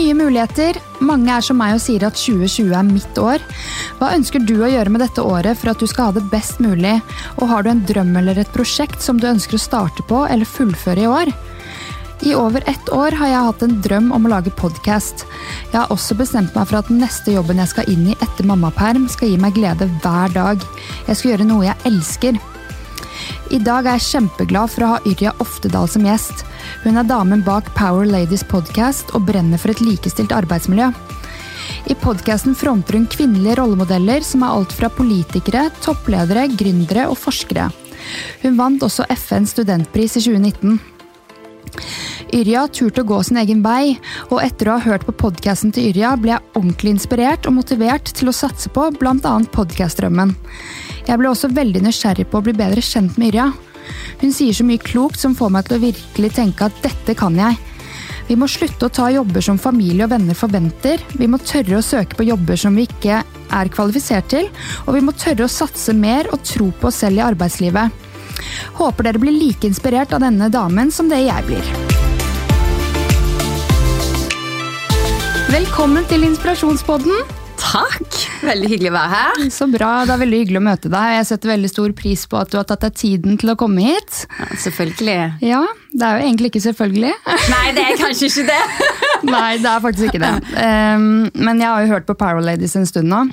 nye muligheter. Mange er som meg og sier at 2020 er mitt år. Hva ønsker du å gjøre med dette året for at du skal ha det best mulig? Og har du en drøm eller et prosjekt som du ønsker å starte på eller fullføre i år? I over ett år har jeg hatt en drøm om å lage podkast. Jeg har også bestemt meg for at den neste jobben jeg skal inn i etter mammaperm, skal gi meg glede hver dag. Jeg skal gjøre noe jeg elsker. I dag er jeg kjempeglad for å ha Yrja Oftedal som gjest. Hun er damen bak Power Ladies podcast og brenner for et likestilt arbeidsmiljø. I podkasten fronter hun kvinnelige rollemodeller som er alt fra politikere, toppledere, gründere og forskere. Hun vant også FNs studentpris i 2019. Yrja turte å gå sin egen vei, og etter å ha hørt på podkasten til Yrja ble jeg ordentlig inspirert og motivert til å satse på bl.a. podkastdrømmen. Jeg ble også veldig nysgjerrig på å bli bedre kjent med Yrja. Hun sier så mye klokt som får meg til å virkelig tenke at dette kan jeg. Vi må slutte å ta jobber som familie og venner forventer. Vi må tørre å søke på jobber som vi ikke er kvalifisert til, og vi må tørre å satse mer og tro på oss selv i arbeidslivet. Håper dere blir like inspirert av denne damen som det jeg blir. Velkommen til Inspirasjonspodden. Takk! Veldig hyggelig å være her. Så bra, Det er veldig hyggelig å møte deg. Jeg setter veldig stor pris på at du har tatt deg tiden til å komme hit. Ja, selvfølgelig. Ja, Det er jo egentlig ikke selvfølgelig. Nei, det er kanskje ikke det. Nei, det er faktisk ikke det. Um, men jeg har jo hørt på Power Ladies en stund nå.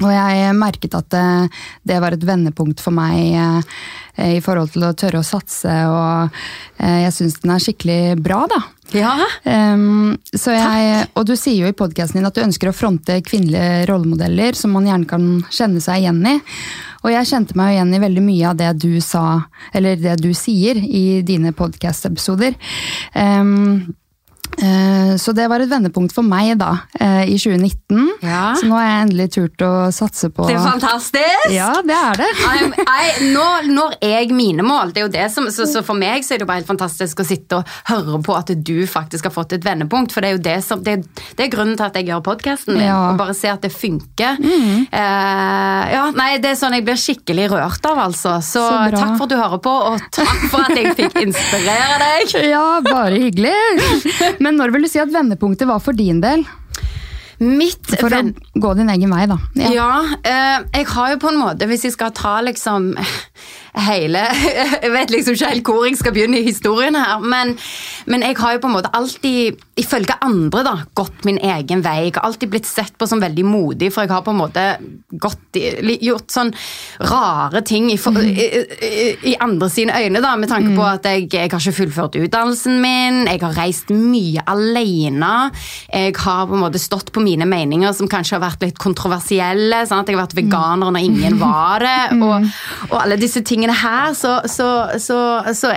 Og jeg merket at det, det, var et vendepunkt for meg eh, i forhold til å tørre å satse, og eh, jeg syns den er skikkelig bra, da. Ja. Um, jeg, og du sier jo i podkasten din at du ønsker å fronte kvinnelige rollemodeller som man gjerne kan kjenne seg igjen i. Og jeg kjente meg igjen i veldig mye av det du sa, eller det du sier i dine podkast-episoder. Um, Eh, så det var et vendepunkt for meg da, eh, i 2019. Ja. Så nå har jeg endelig turt å satse på Det er fantastisk! Ja, det er det. I'm, I, nå når jeg mine mål, det er jo det som, så, så, for meg så er det jo bare helt fantastisk å sitte og høre på at du faktisk har fått et vendepunkt. For det er jo det som, det, det er grunnen til at jeg gjør podkasten min. Ja. Og bare se at det funker. Mm. Uh, ja, nei, det er sånn jeg blir skikkelig rørt av, altså. Så, så takk for at du hører på, og takk for at jeg fikk inspirere deg. Ja, bare hyggelig. Men når vil du si at vendepunktet var for din del? Mitt For å gå din egen vei, da. Ja, ja eh, jeg har jo på en måte, hvis jeg skal ta liksom hele Jeg vet liksom ikke helt hvor jeg skal begynne i historien her, men, men, jeg har jo på en måte alltid, ifølge andre, da, gått min egen vei. Jeg har alltid blitt sett på som veldig modig, for jeg har på en måte gått, gjort sånn rare ting i, mm. i, i, andre sine øyne, da, med tanke på mm. at jeg, jeg, har ikke fullført utdannelsen min, jeg har reist mye alene, jeg har på en måte stått på mine meninger som kanskje har vært litt kontroversielle. Sant? Jeg har vært veganer når ingen var det, og, og alle disse tingene tingene her, så, så, så, så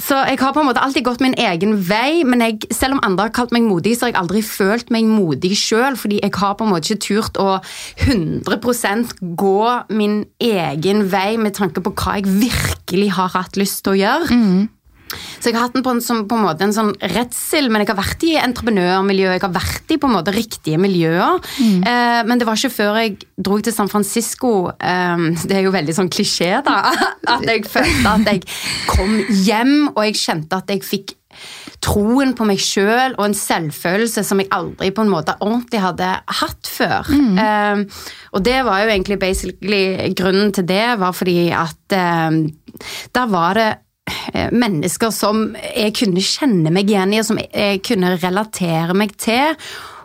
så jeg har på en måte alltid gått min egen vei, men jeg, selv om andre har kalt meg modig, så har jeg aldri følt meg modig sjøl, fordi jeg har på en måte ikke turt å 100 gå min egen vei med tanke på hva jeg virkelig har hatt lyst til å gjøre. Mm. Så jeg har hatt den på en, som, på en måte en sånn redsel, men jeg har vært i entreprenørmiljøet, jeg har vært i på en måte riktige miljøer. Mm. Eh, men det var ikke før jeg dro til San Francisco, eh, det er jo veldig sånn klisjé, da, at jeg følte at jeg kom hjem, og jeg kjente at jeg fikk troen på meg sjøl og en selvfølelse som jeg aldri på en måte ordentlig hadde hatt før. Mm. Eh, og det var jo egentlig basically grunnen til det, var fordi at eh, der var det mennesker som jeg kunne kjenne meg igjen i, og som jeg kunne relatere meg til.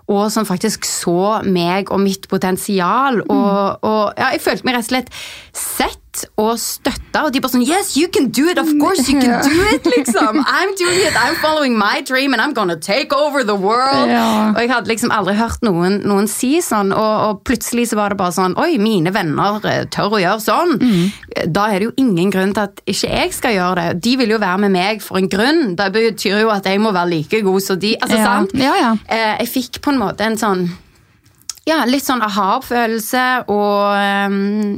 Og som faktisk så meg og mitt potensial. Og, mm. og ja, jeg følte meg rett og slett sett og støtta, og de bare sånn Yes, you can do it! Of course you can do it! liksom. I'm doing it! I'm following my dream, and I'm gonna take over the world! Ja. Og jeg hadde liksom aldri hørt noen, noen si sånn, og, og, plutselig så var det bare sånn Oi, mine venner eh, tør å gjøre sånn. Mm. Da er det jo ingen grunn til at ikke jeg skal gjøre det. De vil jo være med meg for en grunn. Det betyr jo at jeg må være like god som de. Altså, ja. sant? Ja, eh, jeg fikk på en måte en sånn ja, litt sånn aha-følelse, og ehm,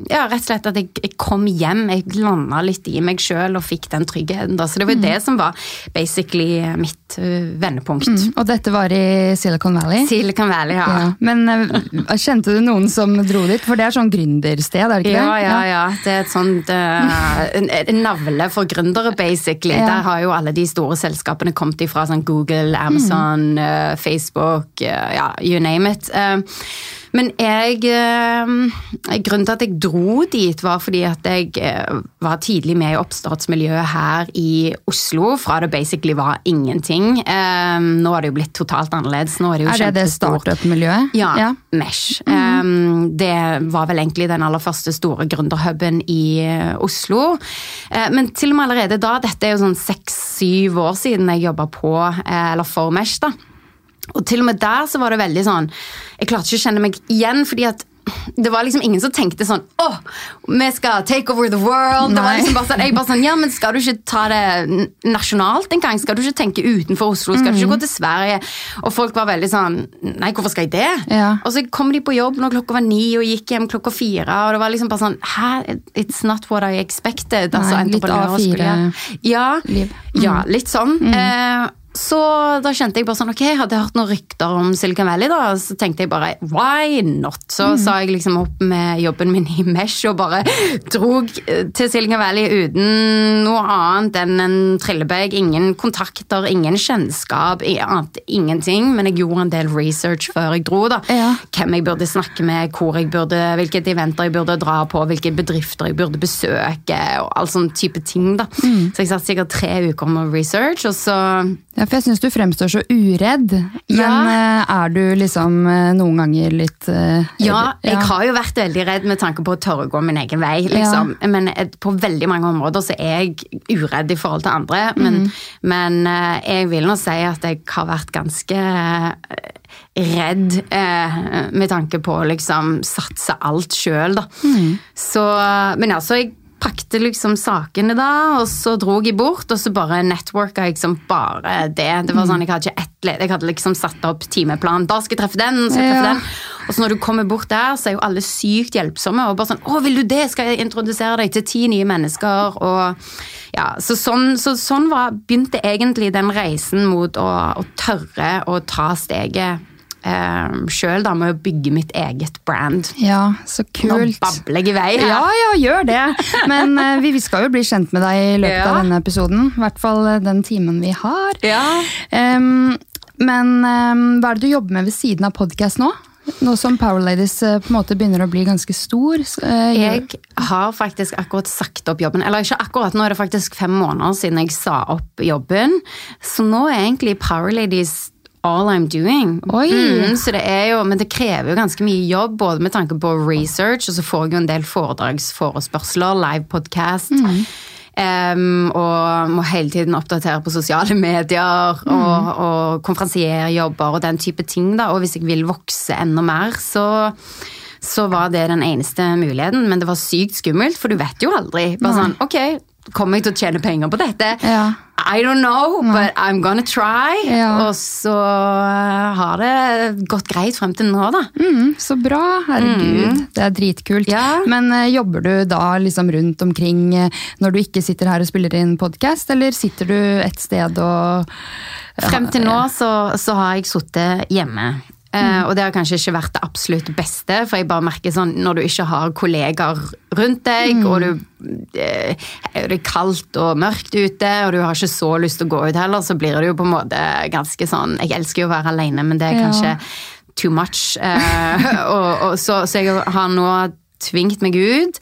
ja, rett og slett at jeg, jeg kom hjem. Jeg landa litt i meg sjøl og fikk den tryggheten. Da. Så det var mm. det som var basically mitt uh, vendepunkt. Mm, og dette var i Silicon Valley? Silicon Valley, ja. ja. Men uh, kjente du noen som dro dit? For det er sånn gründersted, er det ikke det? Ja, ja. ja. Det er et sånt uh, navle for gründere, basically. Ja. Der har jo alle de store selskapene kommet ifra. Sånn Google, Amazon, Mm. Facebook, ja, you name it. Men jeg Grunnen til at jeg dro dit, var fordi at jeg var tidlig med i oppstartsmiljøet her i Oslo. Fra det basically var ingenting. Nå har det jo blitt totalt annerledes. Nå er det jo er det det startup-miljøet? Ja, ja. Mesh. Mm. Det var vel egentlig den aller første store gründerhuben i Oslo. Men til og med allerede da, dette er jo sånn seks-syv år siden jeg jobba på, eller for Mesh, da. Og til og med der så var det veldig sånn Jeg klarte ikke å kjenne meg igjen, fordi at det var liksom ingen som tenkte sånn åh, vi skal take over the world. Det var liksom bare sånn, jeg bare sånn, ja, men Skal du ikke ta det nasjonalt en gang? Skal du ikke tenke utenfor Oslo? Skal du ikke gå til Sverige? Og folk var veldig sånn Nei, hvorfor skal jeg det? Ja. Og så kom de på jobb når klokka var ni og gikk hjem klokka fire. Og det var liksom bare sånn Hæ? It's not what I expected. Nei, altså, litt A4-liv. Ja, Mm. ja, litt sånn. Mm. Eh, så da kjente jeg bare sånn, ok, hadde jeg hørt noen rykter om Silicon Valley, da, så tenkte jeg bare why not? Så Mm. sa jeg liksom opp med jobben min i Mesh og bare drog til Silicon Valley uten noe annet enn en trillebag. Ingen kontakter, ingen kjennskap, annet ingenting. Men jeg gjorde en del research før jeg dro. da. Ja. Hvem jeg burde snakke med, hvor jeg burde, hvilke eventer jeg burde dra på, hvilke bedrifter jeg burde besøke, og all sånn type ting. da. Mm. Så jeg satt sikkert tre uker med research, og så Ja, for jeg syns du fremstår så uredd. Men Ja. er du liksom noen ganger litt uh, Ja, jeg har jo vært veldig redd med tanke på å tørre å gå min egen vei. liksom. Ja. Men på veldig mange områder så er jeg uredd i forhold til andre. Men, mm. men jeg vil nå si at jeg har vært ganske redd eh, med tanke på å liksom satse alt sjøl, da. Mm. Så, men altså, jeg pakte liksom sakene da, og så dro jeg bort, og så bare networka jeg som bare det. Det var sånn, Jeg hadde ikke ett led, jeg hadde liksom satt opp timeplan. Da skal jeg treffe den, skal jeg treffe Ja. den. Og så når du kommer bort der, så er jo alle sykt hjelpsomme. og bare sånn, 'Å, vil du det? Skal jeg introdusere deg til ti nye mennesker?' og ja, Så sånn, så sånn var, begynte egentlig den reisen mot å, å tørre å ta steget eh, sjøl, da, med å bygge mitt eget brand. Ja, så kult. Nå babler jeg i vei her. Ja, ja, gjør det. Men eh, vi, skal jo bli kjent med deg i løpet Ja. av denne episoden. I hvert fall eh, den timen vi har. Ja. Um, men um, hva er det du jobber med ved siden av podkast nå? Nå som Power Ladies eh, på en måte begynner å bli ganske stor. eh, Jeg har faktisk akkurat sagt opp jobben. Eller ikke akkurat, nå er det faktisk fem måneder siden jeg sa opp jobben. Så nå er egentlig Power Ladies all I'm doing. Oi. Mm, så det er jo, men det krever jo ganske mye jobb, både med tanke på research, og så får jeg jo en del foredragsforespørsler, live podcast. em, og må hele tiden oppdatere på sosiale medier og, og konferansierjobber og den type ting. da, Og hvis jeg vil vokse enda mer, så så var det den eneste muligheten, men det var sykt skummelt, for du vet jo aldri. Bare sånn, ok, Kommer jeg til å tjene penger på dette? Ja. I don't know, but I'm gonna try. Ja. Og så eh, har det gått greit frem til nå, da. Mm, så bra, herregud. Det er dritkult. Ja. Men uh, jobber du da liksom rundt omkring uh, når du ikke sitter her og spiller inn podkast, eller sitter du et sted og Frem til nå så, så har jeg sittet hjemme. Eh, og det har kanskje ikke vært det absolutt beste, for jeg bare merker sånn når du ikke har kollegaer rundt deg, og du, eh, det er kaldt og mørkt ute, og du har ikke så lyst til å gå ut heller, så blir det jo på en måte ganske sånn Jeg elsker jo å være alene, men det er Ja. kanskje too much. Eh, og, og, så, så jeg har nå tvingt meg ut,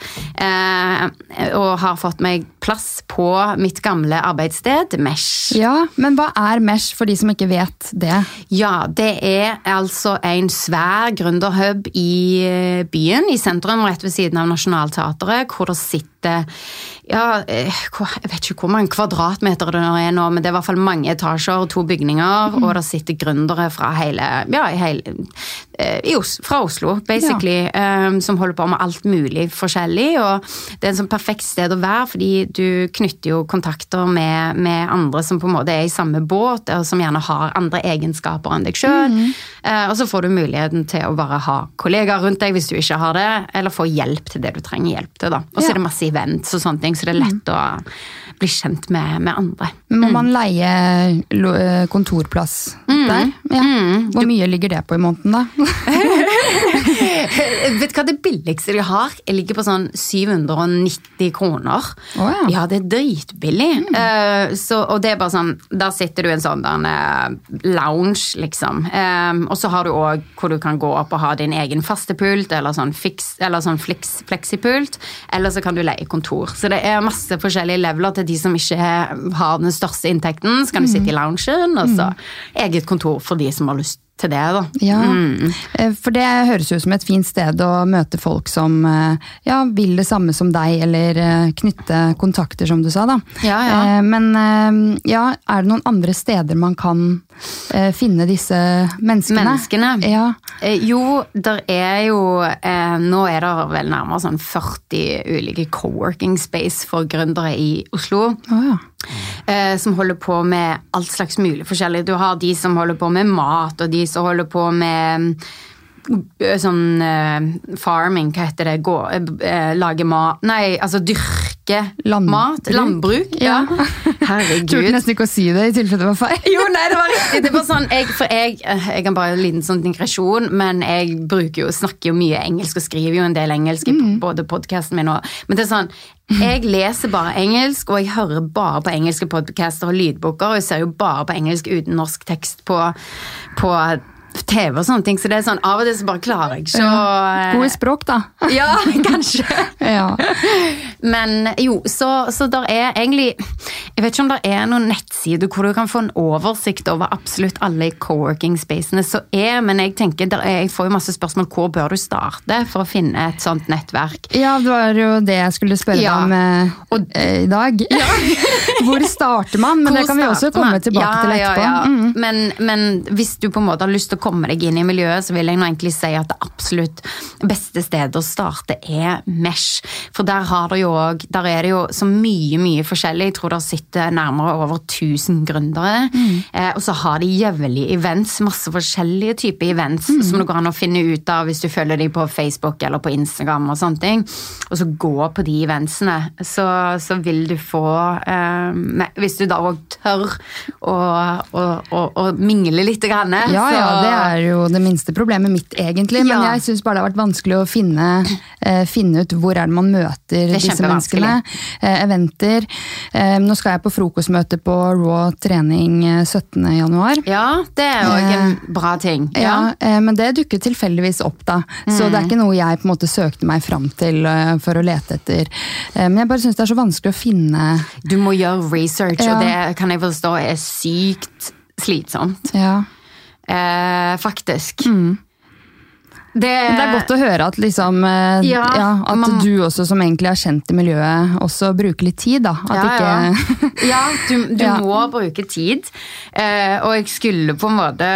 og har fått meg plass på mitt gamle arbeidssted, Mesh. Ja, men hva er Mesh for de som ikke vet det? Ja, det er altså en svær gründerhub i eh, byen, i sentrum, rett ved siden av Nationaltheatret, hvor det sitter ja, eh, jeg vet ikke hvor mange kvadratmeter det er nå, men det er i hvert fall mange etasjer, to bygninger, og det sitter gründere fra hele, ja, hele eh, Os fra Oslo, basically, eh, som holder på med alt mulig forskjellig. og Det er en sånn perfekt sted å være, fordi du knytter jo kontakter med, med, andre som på en måte er i samme båt, og som gjerne har andre egenskaper enn deg sjøl. Mm. Eh, og så får du muligheten til å bare ha kollegaer rundt deg hvis du ikke har det, eller få hjelp til det du trenger hjelp til. da. Og så ja. er det masse events og sånne ting, så det er lett mm. å bli kjent med, med andre. Må mm. man leie eh, kontorplass mm. der? Ja. Mm. Hvor mye ligger det på i måneden, da? Vet du hva det billigste de har? Jeg ligger på sånn 790 kroner. Oh, ja. ja. det er dritbillig. Mm. Uh, så, og det er bare sånn Der sitter du i en sånn der, uh, lounge, liksom. Um, og så har du òg hvor du kan gå opp og ha din egen faste pult, eller sånn, fix, eller sånn flex, fleksipult. Eller så kan du leie kontor. Så det er masse forskjellige leveler til de som ikke har den største inntekten. Så kan du sitte i loungen, og så mm. eget kontor for de som har lyst til det, da. Ja, mm. Eh, for det høres jo som et fint sted å møte folk som eh, ja, vil det samme som deg, eller eh, knytte kontakter, som du sa. da. Ja, ja. Men ja, er det noen andre steder man kan finne disse menneskene? Menneskene? Ja. Jo, der er jo Nå er det vel nærmere sånn 40 ulike co-working space for gründere i Oslo. Oh, ja. Eh, som holder på med alt slags mulig forskjellig. Du har de som holder på med mat, og de som holder på med eh, sånn eh, farming, hva heter det, Gå, eh, lage mat Nei, altså dyrke Landbruk. mat. Landbruk. Ja. Herregud. Turte nesten ikke å si det i tilfelle det var feil. Jo, nei, det var riktig. Det var sånn, jeg, for jeg, jeg kan bare en liten sånn digresjon, men jeg bruker jo, snakker jo mye engelsk og skriver jo en del engelsk i mm. både podkasten min og Men det er sånn, jeg leser bare engelsk, og jeg hører bare på engelske podcaster og lydboker, og jeg ser jo bare på engelsk uten norsk tekst på, på TV og sånne ting, så det er sånn, av og til så bare klarer jeg ikke å ja. Gode språk, da. ja, kanskje. ja. Men jo, så, så der er egentlig Jeg vet ikke om det er noen nettsider hvor du kan få en oversikt over absolutt alle co-working-spacene som er, men jeg tenker, er, jeg får jo masse spørsmål hvor bør du starte for å finne et sånt nettverk? Ja, det var jo det jeg skulle spørre ja. deg om eh, og, eh, i dag. Ja. hvor starter man? Men hvor det kan vi også komme tilbake til etterpå. Mm. Men, men hvis du på en måte har lyst til å komme deg inn i miljøet, så vil jeg nå egentlig si at det absolutt beste stedet å starte er Mesh. For der, har det jo der er det jo så mye, mye forskjellig. Jeg tror det sitter nærmere over 1000 gründere. Mm. Eh, og så har de jevnlige events, masse forskjellige typer events mm. som det går an å finne ut av hvis du følger dem på Facebook eller på Instagram og sånne ting. Og så gå på de eventsene, så, så vil du få eh, Hvis du da òg tør å, å, å, å mingle litt, grann, ja, så, ja, det er jo det minste problemet mitt, egentlig. Men ja. jeg syns bare det har vært vanskelig å finne, eh, finne, ut hvor er det man møter disse menneskene. Eh, eventer. Eh, nå skal jeg på frokostmøte på Raw trening 17.1. Eh, ja, det er jo en eh, bra ting. Ja, eh, Men det dukker tilfeldigvis opp, da. Mm. Så det er ikke noe jeg på en måte søkte meg fram til for å lete etter. men jeg bare syns det er så vanskelig å finne Du må gjøre research, og det kan jeg forstå er sykt slitsomt. Ja. Eh, faktisk. Mm. Det, det, er godt å høre at, liksom, eh, ja, ja, at man, du også, som egentlig har kjent i miljøet, også bruker litt tid. da. Ja, ikke, ja. du, du må bruke tid. Eh, og jeg skulle på en måte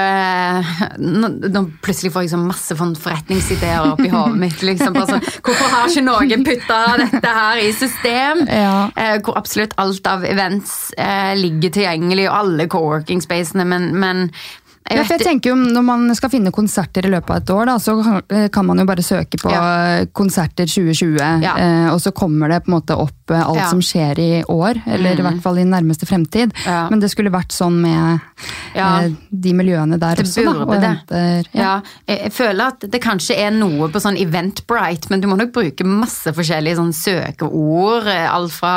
Nå, nå plutselig får jeg liksom masse forretningsideer opp i hodet mitt. Liksom, altså, hvorfor har ikke noen putta dette her i system? Eh, hvor absolutt alt av events eh, ligger tilgjengelig, og alle co-working-spacene, men, men ja, for jeg tenker jo Når man skal finne konserter i løpet av et år, da, så kan man jo bare søke på ja. konserter 2020, ja. eh, og så kommer det på en måte opp eh, alt ja. som skjer i år, eller mm. i hvert fall i nærmeste fremtid. Men det skulle vært sånn med eh, de miljøene der det også. Burde da, det. Venter, ja. Jeg føler at det kanskje er noe på sånn Eventbrite, men du må nok bruke masse forskjellige sånn søkeord. Eh, alt fra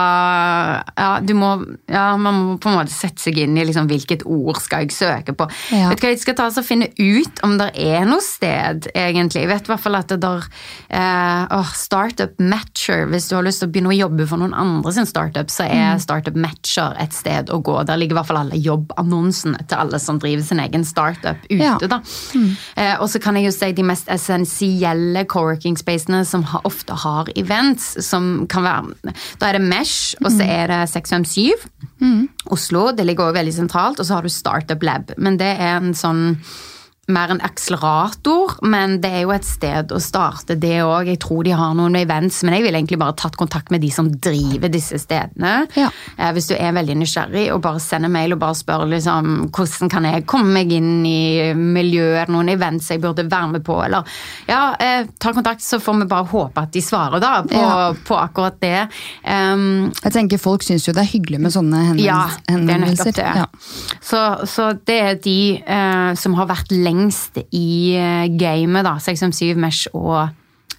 Ja, du må Ja, man må på en måte sette seg inn i liksom hvilket ord skal jeg søke på. Ja. Vet hva, Jeg skal ta og finne ut om det er noe sted, egentlig. Jeg vet i hvert fall at det der eh, oh, Startup Matcher, hvis du har lyst til å begynne å jobbe for noen andre sin startup, så er mm. Startup Matcher et sted å gå. Der ligger i hvert fall alle jobbannonsene til alle som driver sin egen startup ute. Ja. da. Mm. Eh, og så kan jeg jo si de mest essensielle co-working spacene som har, ofte har events, som kan være Da er det Mesh, og så mm. er det 657. Mm. Oslo, det ligger også veldig sentralt, og så har du Startup Lab. Men det er en sånn mer en akselerator, men det er jo et sted å starte det òg. Jeg tror de har noen events, men jeg ville egentlig bare tatt kontakt med de som driver disse stedene. Ja. Eh, hvis du er veldig nysgjerrig, og bare sender mail og bare spør liksom, hvordan kan jeg komme meg inn i miljøet, noen events jeg burde være med på, eller ja, eh, ta kontakt, så får vi bare håpe at de svarer da på, Ja. på akkurat det. Um, Jeg tenker Folk syns jo det er hyggelig med sånne henvendelser. ja, det er nettopp det. Ja. Så, så det er de eh, som har vært lengst i eh, gamet, da. 657 Mesh og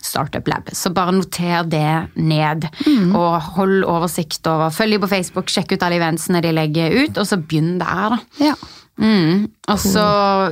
Startup Lab. Så bare noter det ned. Mm. Og hold oversikt over. Følg dem på Facebook, sjekk ut alle eventsene de legger ut, og så begynn der, da. Ja. Mm. Og så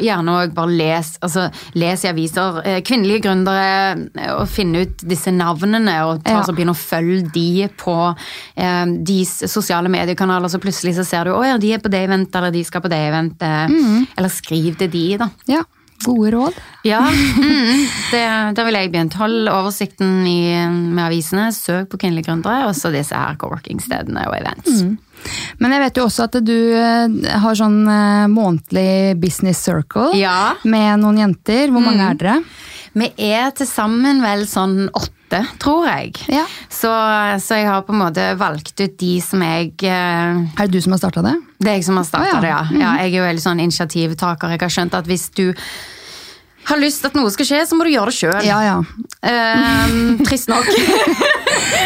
gjerne òg bare les, altså, les i aviser. eh, Kvinnelige gründere, eh, og finne ut disse navnene, og ta, Ja. så begynne å følge de på eh, de sosiale mediekanaler, så plutselig så ser du å ja, de er på det eventet, eller de skal på det eventet. Eller skriv til de, da. ja. Gode råd. Ja, mm, det, da ville jeg begynt. Hold oversikten i, med avisene, søk på kvinnelige gründere, og så disse her coworking-stedene og events. Men jeg vet jo også at du eh, har sånn eh, månedlig business circle Ja. med noen jenter. Hvor mange er dere? Vi er til sammen vel sånn åtte, tror jeg. Ja. Så, så jeg har på en måte valgt ut de som jeg eh, Er det du som har starta det? Det er jeg som har starta oh, ja. det, ja. ja. Jeg er jo veldig sånn initiativtaker. Jeg har skjønt at hvis du har lyst at noe skal skje, så må du gjøre det sjøl. Ja, ja. trist nok.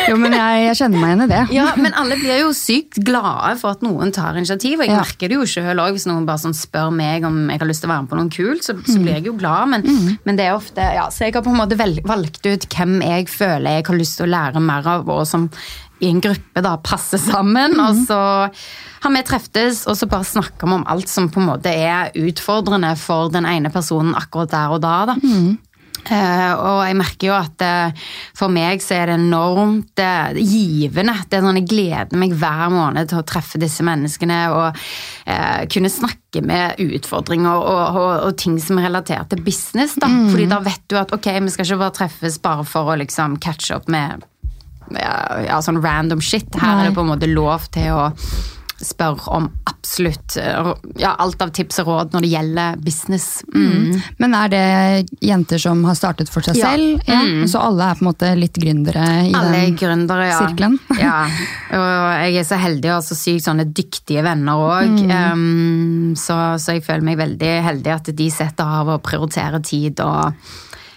Jo, men jeg, jeg kjenner meg igjen i det. Ja, Men alle blir jo sykt glade for at noen tar initiativ. Og jeg Ja. merker det jo sjøl òg, hvis noen bare sånn spør meg om jeg har lyst til å være med på noe kult, så, Mm. så blir jeg jo glad. Men, men det er ofte ja, Så jeg har på en måte valgt ut hvem jeg føler jeg har lyst til å lære mer av, og som i en gruppe da passer sammen. Mm. Og så har vi treftes og så bare snakker vi om alt som på en måte er utfordrende for den ene personen akkurat der og da. da. Mm. Uh, og jeg merker jo at uh, for meg så er det enormt uh, givende. Det er sånn Jeg gleder meg hver måned til å treffe disse menneskene og kunne snakke med utfordringer og, og, og ting som er relatert til business. da. Fordi da vet du at ok, vi skal ikke bare treffes bare for å liksom catch up med ja, sånn random shit. Her Nei. er det på en måte lov til å spørre om absolutt eh, ja, alt av tips og råd når det gjelder business. Mm. Men er det jenter som har startet for seg Ja. selv? Ja. Mm. Så alle er på en måte litt gründere i Alle den gründere, ja. sirkelen? ja. Og jeg er så heldig ha så sykt sånne dyktige venner òg. så, så jeg føler meg veldig heldig at de setter av og prioriterer tid og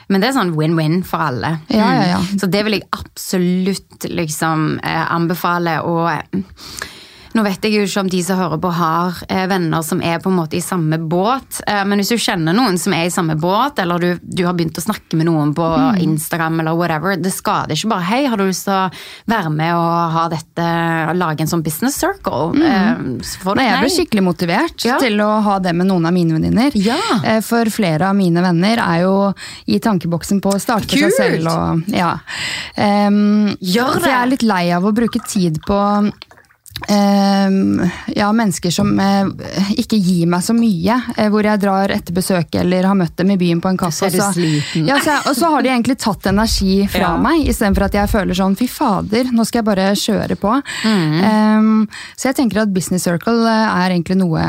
men det er sånn win-win for alle. Ja, ja, ja. Mm. Så det vil jeg absolutt liksom eh, anbefale. Og eh, nå vet jeg jo ikke om de som hører på har eh, venner som er på en måte i samme båt, eh, men hvis du kjenner noen som er i samme båt, eller du, du har begynt å snakke med noen på Mm. Instagram eller whatever, det skader ikke bare hei, har du lyst til å være med og ha dette, lage en sånn business circle? Eh, så Mm. Nei, jeg ble skikkelig motivert Ja. til å ha det med noen av mine venninner. Ja. Eh, For flere av mine venner er jo i tankeboksen på å starte Kult! seg selv. Og, ja. um, Gjør For jeg er litt lei av å bruke tid på ja, mennesker som eh, ikke gir meg så mye. eh, hvor jeg drar etter besøk eller har møtt dem i byen på en kaffe. Så. Ja, så og så har de egentlig tatt energi fra Ja. meg, istedenfor at jeg føler sånn fy fader, nå skal jeg bare kjøre på. Mm. Så jeg tenker at Business Circle eh, er egentlig noe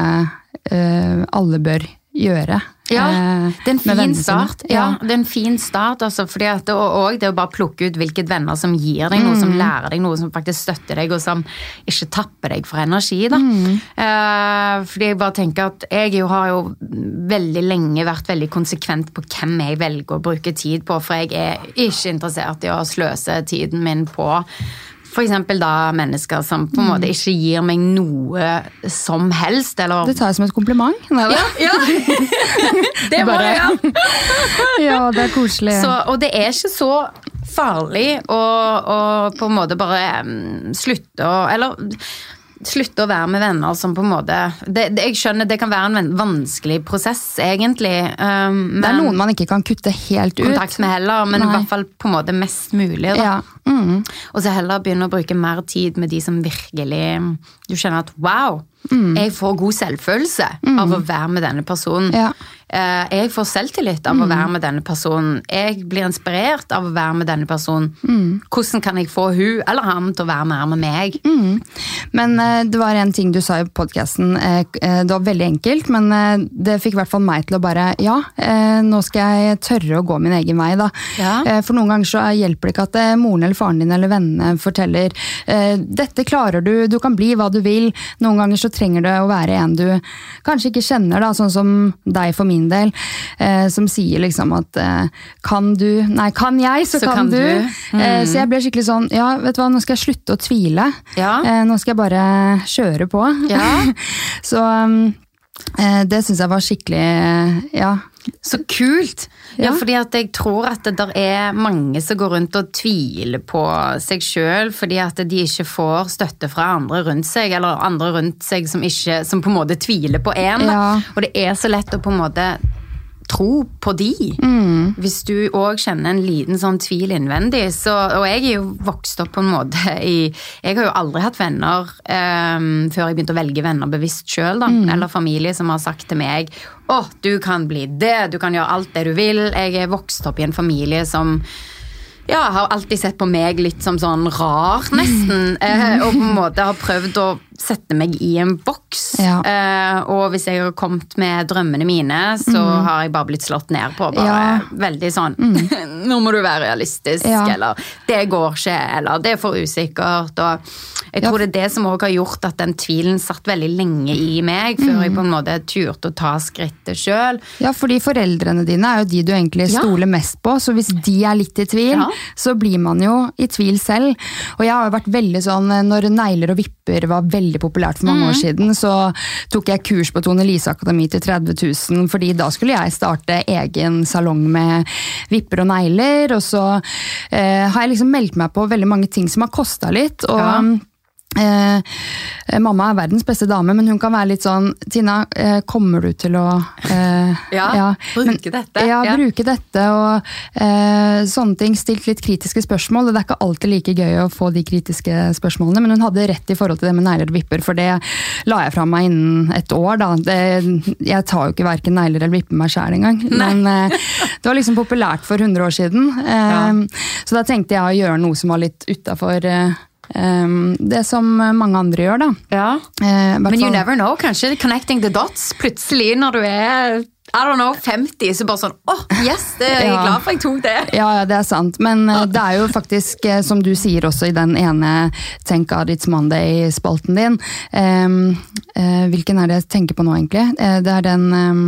alle bør gjøre. Ja, eh, det er en fin start. Ja, det er en fin start, altså, at det, og, og det å bare plukke ut hvilke venner som gir deg noe, Mm. som lærer deg noe, som faktisk støtter deg, og som ikke tapper deg for energi. Da. Mm. Eh, fordi jeg bare tenker at jeg jo har jo veldig lenge vært veldig konsekvent på hvem jeg velger å bruke tid på, for jeg er ikke interessert i å sløse tiden min på for eksempel da mennesker som på en Mm. måte ikke gir meg noe som helst, eller Det tar jeg som et kompliment. Ja, ja. det var det, ja. ja, det er koselig. Så, og det er ikke så farlig å, å på en måte bare um, slutte å Eller slutte å være med venner som på en måte det, det, Jeg skjønner det kan være en vanskelig prosess, egentlig. Um, det er noen man ikke kan kutte helt ut. kontakt med heller, men i hvert fall på en måte mest mulig. Ja. Mm. Og så heller begynne å bruke mer tid med de som virkelig Du kjenner at wow, Jeg får god selvfølelse av å være med denne personen. Ja. Eh, Jeg får selvtillit av å være med denne personen. Jeg blir inspirert av å være med denne personen. Hvordan kan jeg få hun eller han til å være mer med meg? Men eh, det var en ting du sa i podkasten. det var veldig enkelt, men eh, det fikk i hvert fall meg til å bare Ja, eh, nå skal jeg tørre å gå min egen vei, da. Ja. Eh, for noen ganger så hjelper det ikke at eh, moren eller faren din eller vennene forteller eh, dette klarer du, du kan bli hva du vil. Noen ganger så trenger det å være en du kanskje ikke kjenner, da, sånn som deg for min del, eh, som sier liksom at eh, kan du Nei, kan jeg, så, Så kan, kan du. du. Eh, så jeg ble skikkelig sånn Ja, vet du hva, nå skal jeg slutte å tvile. Ja. Eh, nå skal jeg bare kjøre på. Ja. så um, eh, det syns jeg var skikkelig eh, Ja. Så kult! Ja, Ja. fordi at jeg tror at det der er mange som går rundt og tviler på seg sjøl fordi at de ikke får støtte fra andre rundt seg, eller andre rundt seg som, ikke, som på en måte tviler på en. Ja. Og det er så lett å på en måte tro på de. Mm. Hvis du òg kjenner en liten sånn tvil innvendig. Så, og jeg er jo vokst opp på en måte i Jeg har jo aldri hatt venner um, før jeg begynte å velge venner bevisst sjøl, da. Mm. Eller familie som har sagt til meg å, du kan bli det, du kan gjøre alt det du vil. Jeg er vokst opp i en familie som ja, har alltid sett på meg litt som sånn rar, nesten. Eh, og på en måte har prøvd å sette meg i en boks. Ja. Eh, og hvis jeg har kommet med drømmene mine, så har jeg bare blitt slått ned på. Bare Ja. veldig sånn Nå må du være realistisk, eller det går ikke, eller det er for usikkert. Og jeg tror det er det som òg har gjort at den tvilen satt veldig lenge i meg, før jeg på en måte turte å ta skrittet sjøl. ja, fordi foreldrene dine er jo de du egentlig stoler mest på, så hvis de er litt i tvil, så blir man jo i tvil selv. Og jeg har jo vært veldig sånn, eh, når negler og vipper var veldig populært for mange år Mm. siden, så tok jeg kurs på Tone Lise Akademi til 30 000, fordi da skulle jeg starte egen salong med vipper og negler, og så eh, har jeg liksom meldt meg på veldig mange ting som har kosta litt, og Ja. Eh, mamma er verdens beste dame, men hun kan være litt sånn Tina, eh, kommer du til å eh, Ja, bruke dette, Ja, ja. bruke dette og eh, sånne ting. Stilt litt kritiske spørsmål. og Det er ikke alltid like gøy å få de kritiske spørsmålene, men hun hadde rett i forhold til det med negler og vipper, for det la jeg fra meg innen et år. da. Det, jeg tar jo ikke verken negler eller vipper meg sjæl engang. Men eh, det var liksom populært for 100 år siden. Eh, Så da tenkte jeg å gjøre noe som var litt utafor eh, eh, det som mange andre gjør, da. Ja. Uh, Men you never know, kanskje connecting the dots. Plutselig når du er I don't know, 50, så bare sånn åh, yes, det er jeg Ja. glad for jeg tok det. Ja, ja, det er sant. Men eh, det er jo faktisk, eh, som du sier også i den ene Tenk at It's Monday-spalten din um, uh, Hvilken er det jeg tenker på nå, egentlig? Uh, det er den um,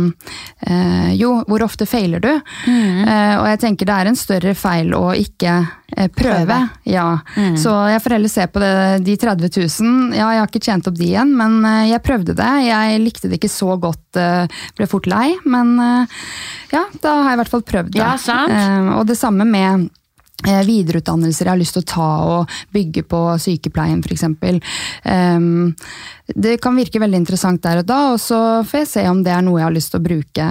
uh, Jo, hvor ofte feiler du? Eh, og jeg tenker det er en større feil å ikke prøve. Prøve. Ja. Så jeg får heller se på det, de 30 000. Ja, jeg har ikke tjent opp de igjen, men jeg prøvde det. Jeg likte det ikke så godt, ble fort lei, men eh, ja, da har jeg i hvert fall prøvd det. Ja, sant. Eh, og det samme med eh, videreutdannelser jeg har lyst til å ta og bygge på sykepleien f.eks. Um, det kan virke veldig interessant der og da, og så får jeg se om det er noe jeg har lyst til å bruke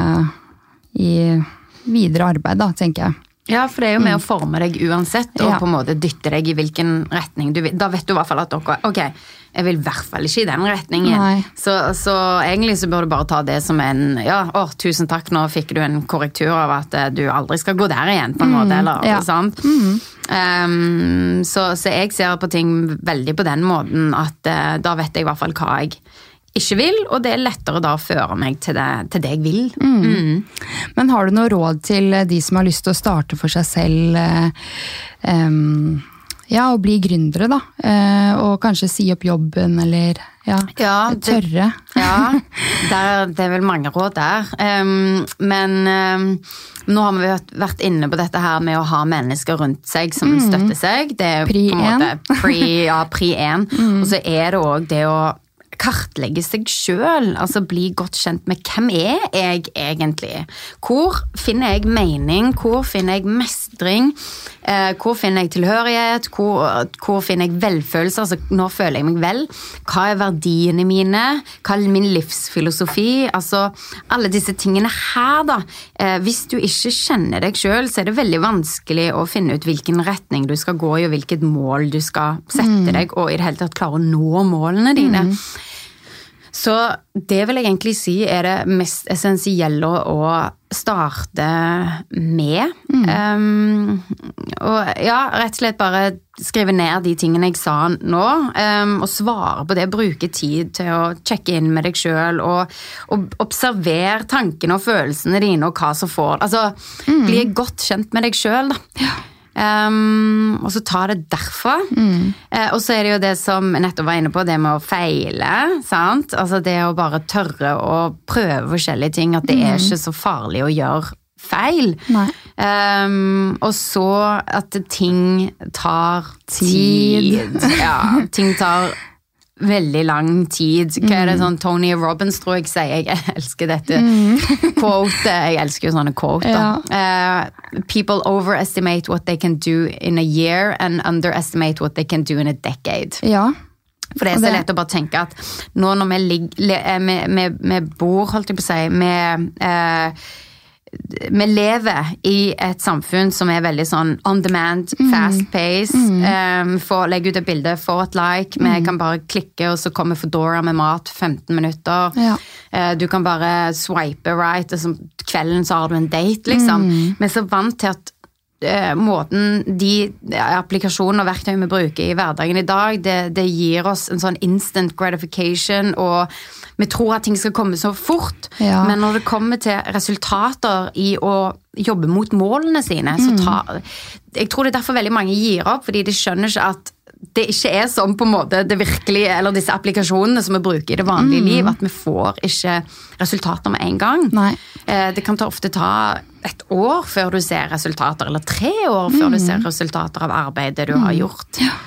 i videre arbeid, da, tenker jeg. Ja, for det er jo med å forme deg uansett, og Ja. på en måte dytte deg i hvilken retning du vil. Da vet du i hvert fall at dere, ok, jeg vil i hvert fall ikke i den retningen. Så, så egentlig så bør du bare ta det som en, ja, å, tusen takk, nå fikk du en korrektur av at eh, du aldri skal gå der igjen, på en måte, eller ja. sant? Um, så, så jeg ser på ting veldig på den måten at uh, da vet jeg i hvert fall hva jeg ikke vil, og det er lettere da å føre meg til det, til det jeg vil. Mm. Men har du noe råd til de som har lyst til å starte for seg selv? eh, em, ja, og bli gründere, da. Eh, og kanskje si opp jobben, eller ja, Ja, det- tørre. Ja, der, det er vel mange råd der. Um, men um, nå har vi vært- inne på dette her med å ha mennesker rundt seg som støtter seg. Det er Mm. Pri på en måte pri, ja, pri én. Og så er det òg det å kartlegge seg sjøl. Altså bli godt kjent med hvem er jeg egentlig? Hvor finner jeg mening? Hvor finner jeg mestring? Eh, hvor finner jeg tilhørighet? Hvor, hvor finner jeg velfølelse? Altså, når føler jeg meg vel? Hva er verdiene mine? Hva er min livsfilosofi? Altså, alle disse tingene her, da. Eh, hvis du ikke kjenner deg sjøl, så er det veldig vanskelig å finne ut hvilken retning du skal gå i, og hvilket mål du skal sette deg, og i det hele tatt klare å nå målene dine. Så det vil jeg egentlig si er det mest essensielle å starte med. Um, og ja, rett og slett bare skrive ned de tingene jeg sa nå, um, og svare på det. Bruke tid til å sjekke inn med deg sjøl, og, og observer tankene og følelsene dine og hva som får Altså, mm. bli godt kjent med deg sjøl, da. Um, og så ta det derfra. Mm. Uh, og så er det jo det som jeg nettopp var inne på, det med å feile. sant? Altså Det å bare tørre å prøve forskjellige ting. At det mm. er ikke så farlig å gjøre feil. Um, og så at ting tar tid. tid. Ja, ting tar veldig lang tid. Hva er det mm. sånn Tony Robins tror jeg sier? Jeg elsker dette mm. quote. Jeg elsker jo sånne quote. Ja. Uh, people overestimate what they can do in a year and underestimate what they can do in a decade. Ja. For det er så lett å bare tenke at nå når vi, ligger, vi, vi, bor, holdt jeg på å si, med uh, vi lever i et samfunn som er veldig sånn on demand, mm. fast pace. Mm. Um, får legge ut et bilde, få et like. Mm. Vi kan bare klikke, og så kommer Foodora med mat 15 minutter. Ja. Uh, du kan bare swipe right, og så kvelden så har du en date, liksom. Mm. Vi er så vant til at uh, måten de applikasjonene og verktøyene vi bruker i hverdagen i dag, det, det gir oss en sånn instant gratification og vi tror at ting skal komme så fort, ja. men når det kommer til resultater i å jobbe mot målene sine, så mm. tar Jeg tror det er derfor veldig mange gir opp, fordi de skjønner ikke at det ikke er sånn på en måte det virkelige, eller disse applikasjonene som vi bruker i det vanlige mm. liv, at vi får ikke resultater med en gang. Nei. Eh, det kan ta, ofte ta et år før du ser resultater, eller tre år før mm. du ser resultater av arbeidet du har mm. gjort. Ja.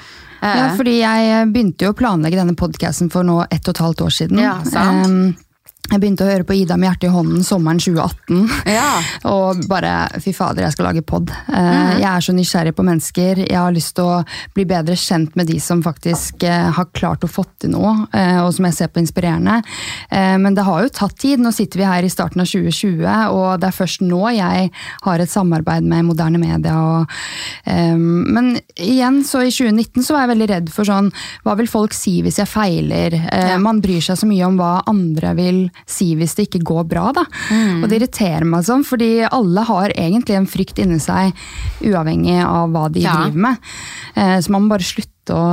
Ja, fordi jeg begynte jo å planlegge denne podkasten for nå ett og et halvt år siden. Ja, sant. Um, jeg begynte å høre på Ida med hjertet i hånden sommeren 2018. Ja. og bare fy fader, jeg skal lage pod. Mm. Jeg er så nysgjerrig på mennesker. Jeg har lyst til å bli bedre kjent med de som faktisk eh, har klart å få til noe, eh, og som jeg ser på inspirerende. Men det har jo tatt tid. Nå sitter vi her i starten av 2020, og det er først nå jeg har et samarbeid med moderne media. Og, men igjen, så i 2019 så var jeg veldig redd for sånn Hva vil folk si hvis jeg feiler? Ja. Man bryr seg så mye om hva andre vil si hvis det ikke går bra. Da. Mm. Og det irriterer meg sånn, fordi alle har egentlig en frykt inni seg, uavhengig av hva de ja. driver med. Eh, så man må bare slutte å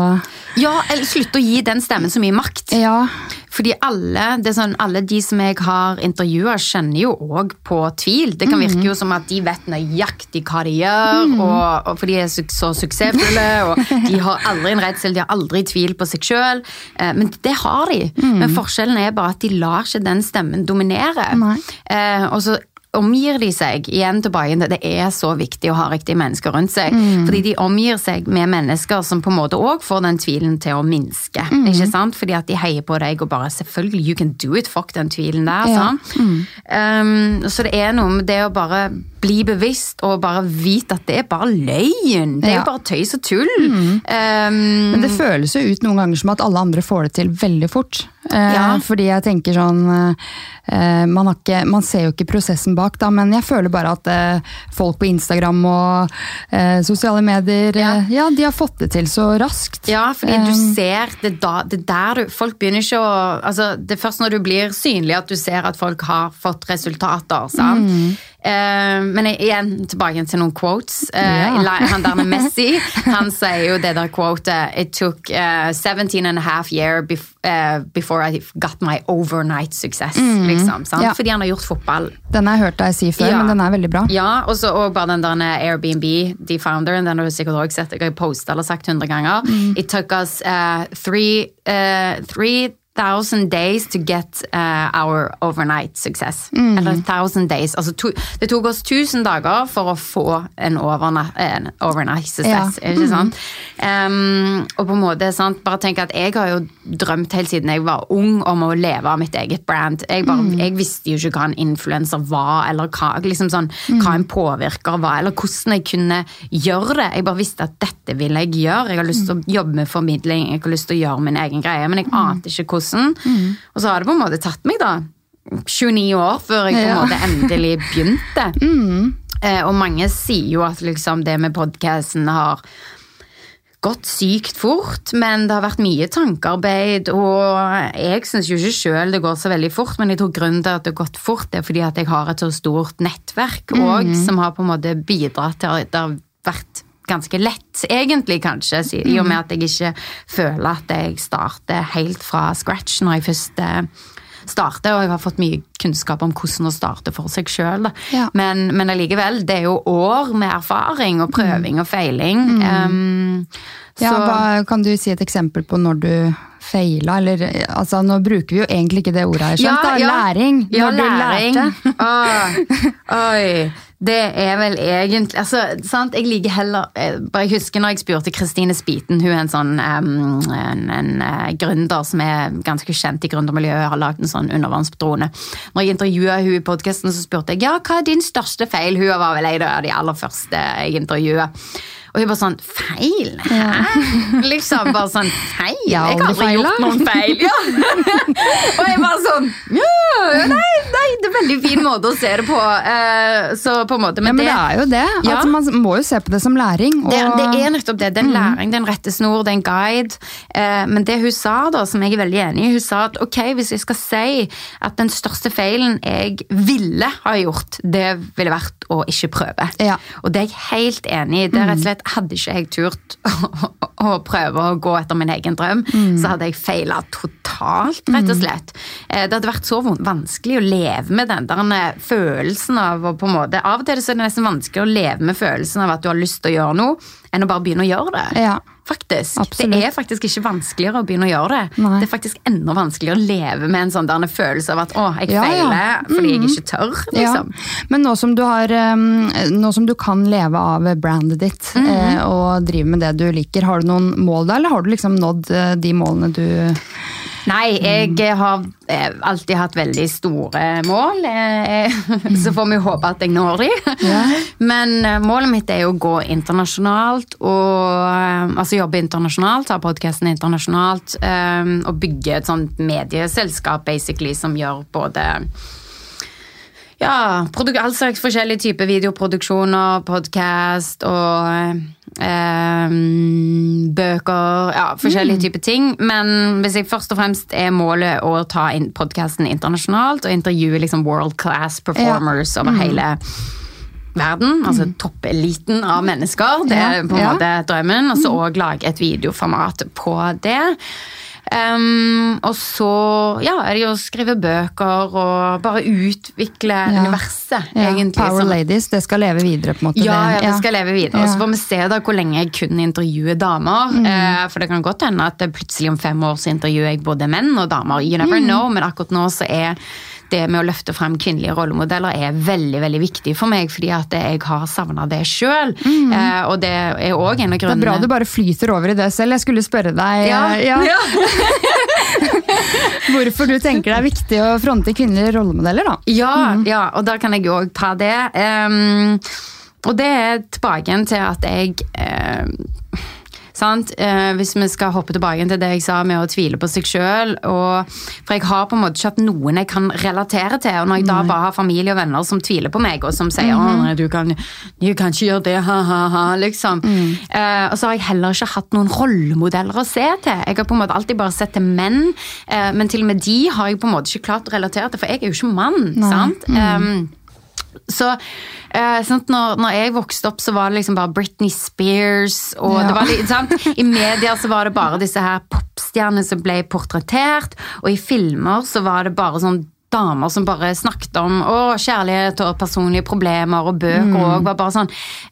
Ja, eller slutte å gi den stemmen så mye makt. Ja. Fordi alle, sånn, alle de som jeg har intervjua, kjenner jo òg på tvil. Det kan virke jo som at de vet nøyaktig hva de gjør, mm. og, og, for de er så, så suksessfulle. og De har aldri en redsel, de har aldri tvil på seg sjøl. Eh, men det har de. Mm. Men forskjellen er bare at de lar ikke den stemmen dominere. Eh, og så omgir de seg igjen tilbake Det er så viktig å ha riktige mennesker rundt seg. Mm. Fordi de omgir seg med mennesker som på en måte òg får den tvilen til å minske. Mm. ikke sant? Fordi at de heier på deg og bare 'selvfølgelig, you can do it', fuck den tvilen der. Ja. Sånn. Mm. Um, så det er noe med det å bare bli bevisst og bare vite at det er bare løgn. Det er ja. jo bare tøys og tull. Mm. Um, Men det føles jo ut noen ganger som at alle andre får det til veldig fort. Uh, ja. Fordi jeg tenker sånn uh, man, ikke, man, ser jo ikke prosessen bak, da, men jeg føler bare at folk på Instagram og sosiale medier ja. ja. de har fått det til så raskt. Ja, fordi du ser det, da, det der du Folk begynner ikke å altså, Det er først når du blir synlig at du ser at folk har fått resultater. sant? Mm. Uh, men igjen tilbake til noen quotes. Uh, yeah. Han der med Messi han sier jo det der quotet It took uh, 17 and a half year bef before I got my overnight success. Mm. Liksom, ja. Fordi han har gjort fotball. Den har jeg hørt deg si før, ja. men den er veldig bra. Ja, Også, og bare den der Airbnb, de founderen, den har du sikkert også sett. Jeg har posta eller sagt hundre ganger. Mm. It took us three, three thousand days to get uh, our overnight success. Mm. Eller thousand days. Altså to, det tok oss 1000 dager for å få en, overnight, en overnight success. Ja. ikke sant? Mm. Um, og på en måte, sant? bare tenk at jeg har jo drømt helt siden jeg var ung om å leve av mitt eget brand. Jeg, bare, mm. jeg visste jo ikke hva en influenser var, eller hva, liksom sånn, hva en påvirker var, eller hvordan jeg kunne gjøre det. Jeg bare visste at dette vil jeg gjøre. Jeg har lyst til å jobbe med formidling, jeg har lyst til å gjøre min egen greie, men jeg ante ikke hvordan hvordan. Mm. Og så har det på en måte tatt meg da 29 år før jeg på en måte endelig begynte. Mm. Eh, og mange sier jo at liksom det med podkasten har gått sykt fort, men det har vært mye tankearbeid. Og jeg syns jo ikke sjøl det går så veldig fort, men jeg tror grunnen til at det har gått fort, er fordi at jeg har et så stort nettverk òg, som har på en måte bidratt til at det har vært ganske lett, egentlig, kanskje, i og med at jeg ikke føler at jeg starter helt fra scratch når jeg først eh, starter, og jeg har fått mye kunnskap om hvordan å starte for seg sjøl. Ja. Men, men allikevel, det er jo år med erfaring og prøving og feiling. Um, Ja, så- hva, kan du si et eksempel på når du feila, eller altså nå bruker vi jo egentlig ikke det ordet her, skjønt, da. Læring. Ja, når du læring. lærte. Åh, oi. Det er vel egentlig altså, sant? Jeg liker heller eh, Jeg husker når jeg spurte Kristine Spiten, hun er en sånn um, en, en eh, gründer som er ganske kjent i gründermiljøet, har lagd en sånn undervannsdrone. Når jeg intervjua hun i podkasten, så spurte jeg ja, hva er din største feil. Hun var vel en av de aller første jeg intervjua. Og hun bare sånn Feil? Hæ? Liksom bare sånn Feil? Jeg har Jeg har aldri gjort noen feil. Ja. og jeg bare sånn ja, nei, nei, det er en veldig fin måte å se det på. Eh, så på en måte, Ja, men det er jo det. Ja. Altså, man må jo se på det som læring. Og, det, det er nettopp det. Det er en læring, det er en rettesnor, det er en guide. Eh, men det hun sa, da, som jeg er veldig enig i, hun sa at ok, hvis jeg skal si at den største feilen jeg ville ha gjort, det ville vært å ikke prøve. Ja. Og det er jeg helt enig i. Det er rett og slett Hadde ikke jeg turt å, å prøve å gå etter min egen drøm, så hadde jeg feila totalt, rett og slett. Eh, Det hadde vært så vanskelig å leve med den der eh, følelsen av å på en måte Av og til er det nesten vanskelig å leve med følelsen av at du har lyst til å gjøre noe, enn å bare begynne å gjøre det. Ja. Faktisk. Absolutt. Det er faktisk ikke vanskeligere å begynne å gjøre det. Nei. Det er faktisk enda vanskeligere å leve med en sånn der følelse av at å, jeg Ja, ja. feiler fordi jeg ikke tør. liksom. Men nå som du har Nå som du kan leve av brandet ditt Mhm. eh, og drive med det du liker, har du noen mål da, eller har du liksom nådd eh, de målene du Nei, Mm. jeg har eh, alltid hatt veldig store mål. eh, Så får vi håpe at jeg når de. Men eh, målet mitt er jo å gå internasjonalt og altså jobbe internasjonalt, ha podkasten internasjonalt og bygge et sånt medieselskap basically som gjør både ja, all slags forskjellige typer videoproduksjoner, podkast og eh, bøker. Ja, forskjellige typer ting. Men hvis jeg først og fremst er målet å ta in podkasten internasjonalt og intervjue liksom world class performers over hele verden, altså toppeliten av mennesker. Det er på en ja. måte drømmen. Og så òg lage et videoformat på det. Um, og så ja, er det jo å skrive bøker og bare utvikle Ja. universet, ja, egentlig. Power som- Ladies, det skal leve videre, på en måte? ja, ja, det skal leve videre. Og så får vi se da hvor lenge jeg kun intervjuer damer. Mm. Uh, for det kan godt hende at plutselig om fem år så intervjuer jeg både menn og damer. You never Mm. know, men akkurat nå så er det med å løfte frem kvinnelige rollemodeller er veldig veldig viktig for meg, fordi at jeg har savna det sjøl. Eh, og det er òg en av grunnene Det er bra du bare flyter over i det selv. Jeg skulle spørre deg ja, eh, ja, ja. hvorfor du tenker det er viktig å fronte kvinnelige rollemodeller. da. Ja, ja, og da kan jeg jo òg ta det. Um, og det er tilbake til at jeg sant? Eh, hvis vi skal hoppe tilbake til det jeg sa med å tvile på seg sjøl. For jeg har på en måte ikke hatt noen jeg kan relatere til. Og når jeg da bare har familie og venner som tviler på meg, og som sier å nei, du kan, du kan ikke gjøre det, ha-ha-ha, liksom. Eh, og så har jeg heller ikke hatt noen rollemodeller å se til. Jeg har på en måte alltid bare sett til menn, eh, men til og med de har jeg på en måte ikke klart å relatere til, for jeg er jo ikke mann. sant? Ehm, så eh, sant, når, når jeg vokste opp, så var det liksom bare Britney Spears. Og Ja. det var sant? I media så var det bare disse her popstjernene som ble portrettert. Og i filmer så var det bare sånn damer som bare snakket om å, kjærlighet og personlige problemer. Og bøker òg var bare sånn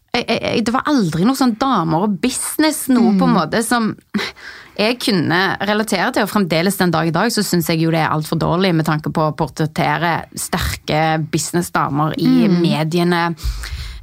jeg, jeg, Det var aldri noe sånn damer og business, noe på en måte som jeg kunne relatere til, og fremdeles den dag i dag så syns jeg jo det er altfor dårlig med tanke på å portrettere sterke businessdamer i mediene.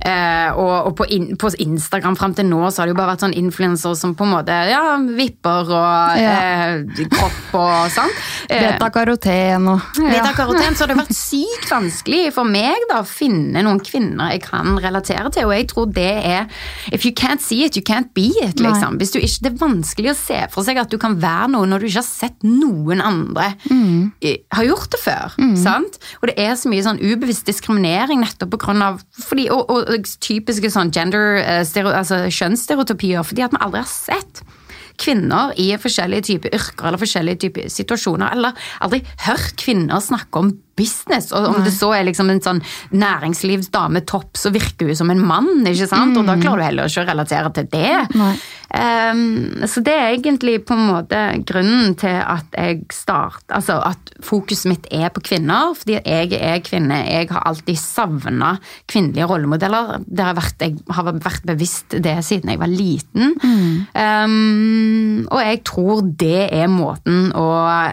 Eh, og og på, in, på Instagram fram til nå så har det jo bare vært sånn influensere som på en måte ja, vipper og Ja. eh, kropp og sånn. Eh, Beta-karoten og Beta-karoten, så har det vært sykt vanskelig for meg da, å finne noen kvinner jeg kan relatere til. Og jeg tror det er If you can't see it, you can't be it. liksom. Hvis du ikke, Det er vanskelig å se for seg at du kan være noe når du ikke har sett noen andre mm. har gjort det før. sant? Og det er så mye sånn ubevisst diskriminering nettopp på grunn av fordi, og, og typiske sånn gender, eh, altså kjønnsstereotypier, fordi at vi aldri har sett kvinner i forskjellige typer yrker eller forskjellige typer situasjoner, eller aldri hørt kvinner snakke om business. Og om Nei. det så er liksom en sånn næringslivsdame topp, så virker hun som en mann, ikke sant? Og da klarer du heller ikke å relatere til det. Ehm, så det er egentlig på en måte grunnen til at jeg start, altså at fokuset mitt er på kvinner, fordi jeg er kvinne. Jeg har alltid savna kvinnelige rollemodeller. Det har vært, jeg har vært bevisst det siden jeg var liten. Ehm, og jeg tror det er måten å,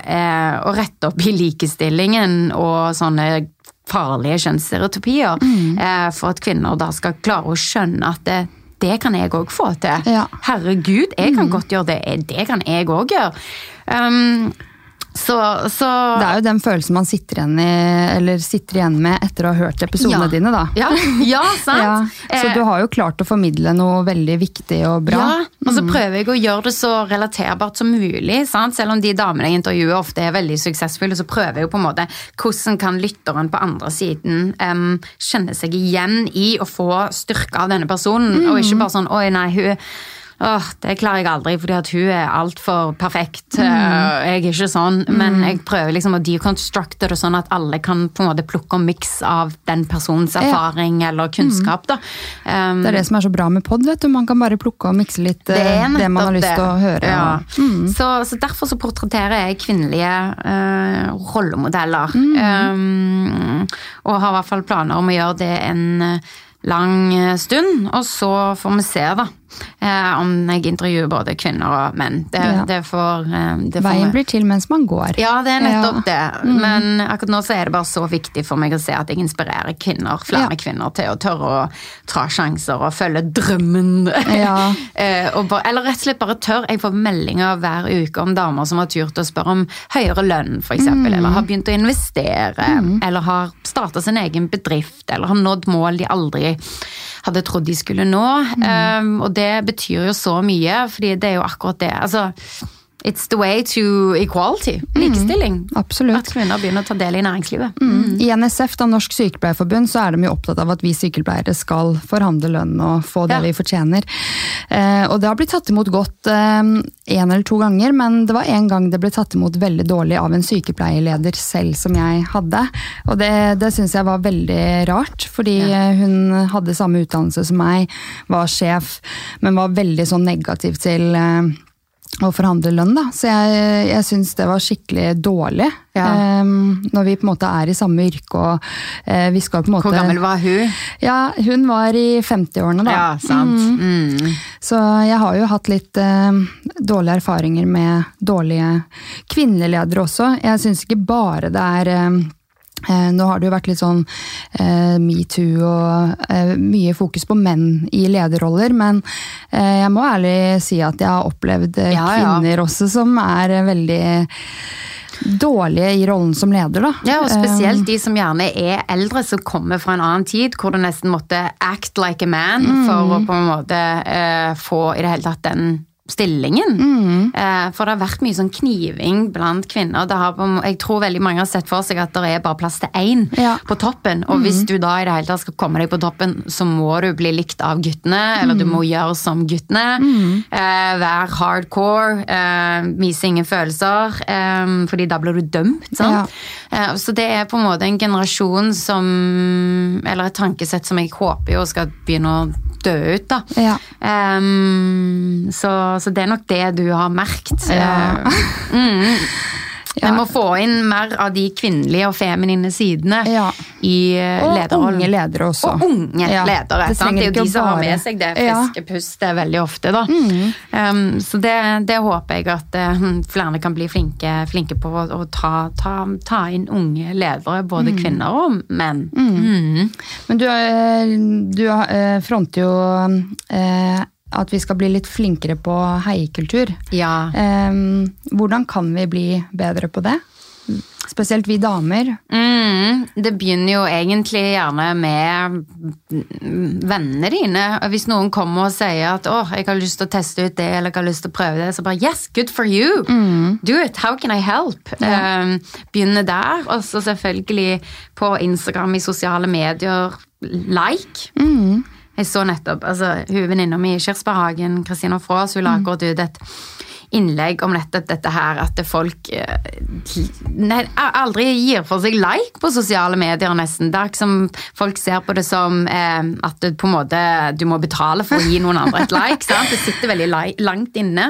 eh, å rette opp i likestillingen og sånne farlige kjønnsstereotypier, Mm. for at kvinner da skal klare å skjønne at det, det kan jeg òg få til. Ja. Herregud, jeg kan godt gjøre det. Det kan jeg òg gjøre. Um, så, så Det er jo den følelsen man sitter igjen, i, eller sitter igjen med etter å ha hørt episodene Ja. dine, da. Ja, ja sant? Ja, så Eh, du har jo klart å formidle noe veldig viktig og bra. Ja, og så prøver jeg å gjøre det så relaterbart som mulig. Sant? Selv om de damene jeg intervjuer ofte er veldig suksessfulle, så prøver jeg jo på en måte hvordan kan lytteren på andre siden um, kjenne seg igjen i å få styrke av denne personen, og ikke bare sånn oi nei, hun Åh, det klarer jeg aldri, fordi at hun er altfor perfekt. Mm. Jeg er ikke sånn. Men jeg prøver liksom å deconstructe det sånn at alle kan på en måte plukke en miks av den personens erfaring eller kunnskap. da. Um, Det er det som er så bra med pod, vet du. Man kan bare plukke og mikse litt eh, det er det, man har lyst til å høre. Ja. Mm. Så, så derfor så portretterer jeg kvinnelige uh, rollemodeller. Um, og har i hvert fall planer om å gjøre det en eh, lang eh, stund. Og så får vi se, da. Eh, om jeg intervjuer både kvinner og menn. Det, Ja. det får, eh, det får Veien blir til mens man går. ja, det er nettopp Ja. det. Men akkurat nå så er det bare så viktig for meg å se at jeg inspirerer kvinner, flere Ja. kvinner til å tørre å ta sjanser og følge drømmen. Ja. Eh, bare, eller rett og slett bare tør. Jeg får meldinger hver uke om damer som har turt å spørre om høyere lønn, f.eks. eksempel Eller har begynt å investere. Eller har starta sin egen bedrift. Eller har nådd mål de aldri hadde trodd de skulle nå. Um, og det betyr jo så mye, fordi det er jo akkurat det. Altså, it's the way to equality. Likestilling. Absolutt. At kvinner begynner å ta del i næringslivet. I NSF, da Norsk Sykepleierforbund, så er de jo opptatt av at vi sykepleiere skal forhandle lønn og få det Ja. vi fortjener. Eh, og det har blitt tatt imot godt én eller to ganger, men det var en gang det ble tatt imot veldig dårlig av en sykepleierleder selv som jeg hadde. Og det, det syns jeg var veldig rart, fordi ja. hun hadde samme utdannelse som meg, var sjef, men var veldig sånn negativ til eh, å forhandle lønn, da. Så jeg, jeg syns det var skikkelig dårlig. Ja. Um, når vi på en måte er i samme yrke og uh, vi skal på en måte Hvor gammel var hun? Ja, hun var i 50-årene, da. Ja, sant. Mm. Så jeg har jo hatt litt uh, dårlige erfaringer med dårlige kvinnelige ledere også. Jeg syns ikke bare det er eh, nå har det jo vært litt sånn eh, metoo og eh, mye fokus på menn i lederroller, men eh, jeg må ærlig si at jeg har opplevd eh, Ja, ja. kvinner også som er eh, veldig dårlige i rollen som leder, da. Ja, og spesielt de som gjerne er eldre, som kommer fra en annen tid, hvor du nesten måtte act like a man for å på en måte eh, få i det hele tatt den stillingen. Eh, for det har vært mye sånn kniving blant kvinner. Det har, jeg tror veldig mange har sett for seg at det er bare plass til én Ja. på toppen. Og hvis du da i det hele tatt skal komme deg på toppen, så må du bli likt av guttene, eller du må gjøre som guttene. Eh, være hardcore, eh, vise ingen følelser, eh, fordi da blir du dømt. sant? Eh, Så det er på en måte en generasjon som Eller et tankesett som jeg håper jo skal begynne å dø ut, da. Ja. Um, så, så det er nok det du har merket. Ja. Uh, mm. Vi må få inn mer av de kvinnelige og feminine sidene Ja. i lederrollen. Og unge ledere også. Og unge Ja, ledere. det? Det er jo de som har med seg det Ja. friske pustet veldig ofte. da. Um, så det, det håper jeg at eh, flere kan bli flinke, flinke på å, å ta, ta, ta inn unge ledere. Både kvinner og menn. Mm. Men du, eh, du eh, fronter jo eh, at vi skal bli litt flinkere på heiekultur. Ja. Um, Hvordan kan vi bli bedre på det? Spesielt vi damer. Mm, det begynner jo egentlig gjerne med vennene dine. Hvis noen kommer og sier at åh, jeg har lyst til å teste ut det, eller jeg har lyst til å prøve det, så bare yes, good for you! Do it! How can I help? Um, begynne der. Og så selvfølgelig på Instagram, i sosiale medier. like. Jeg så nettopp altså, hun venninna mi i Kirsberghagen, Kristina Frås, hun la akkurat ut et innlegg om nettopp dette her at folk eh, nei, aldri gir for seg like på sosiale medier, nesten. Det er ikke som folk ser på det som eh, at du på en måte du må betale for å gi noen andre et like. sant? Det sitter veldig like, langt inne.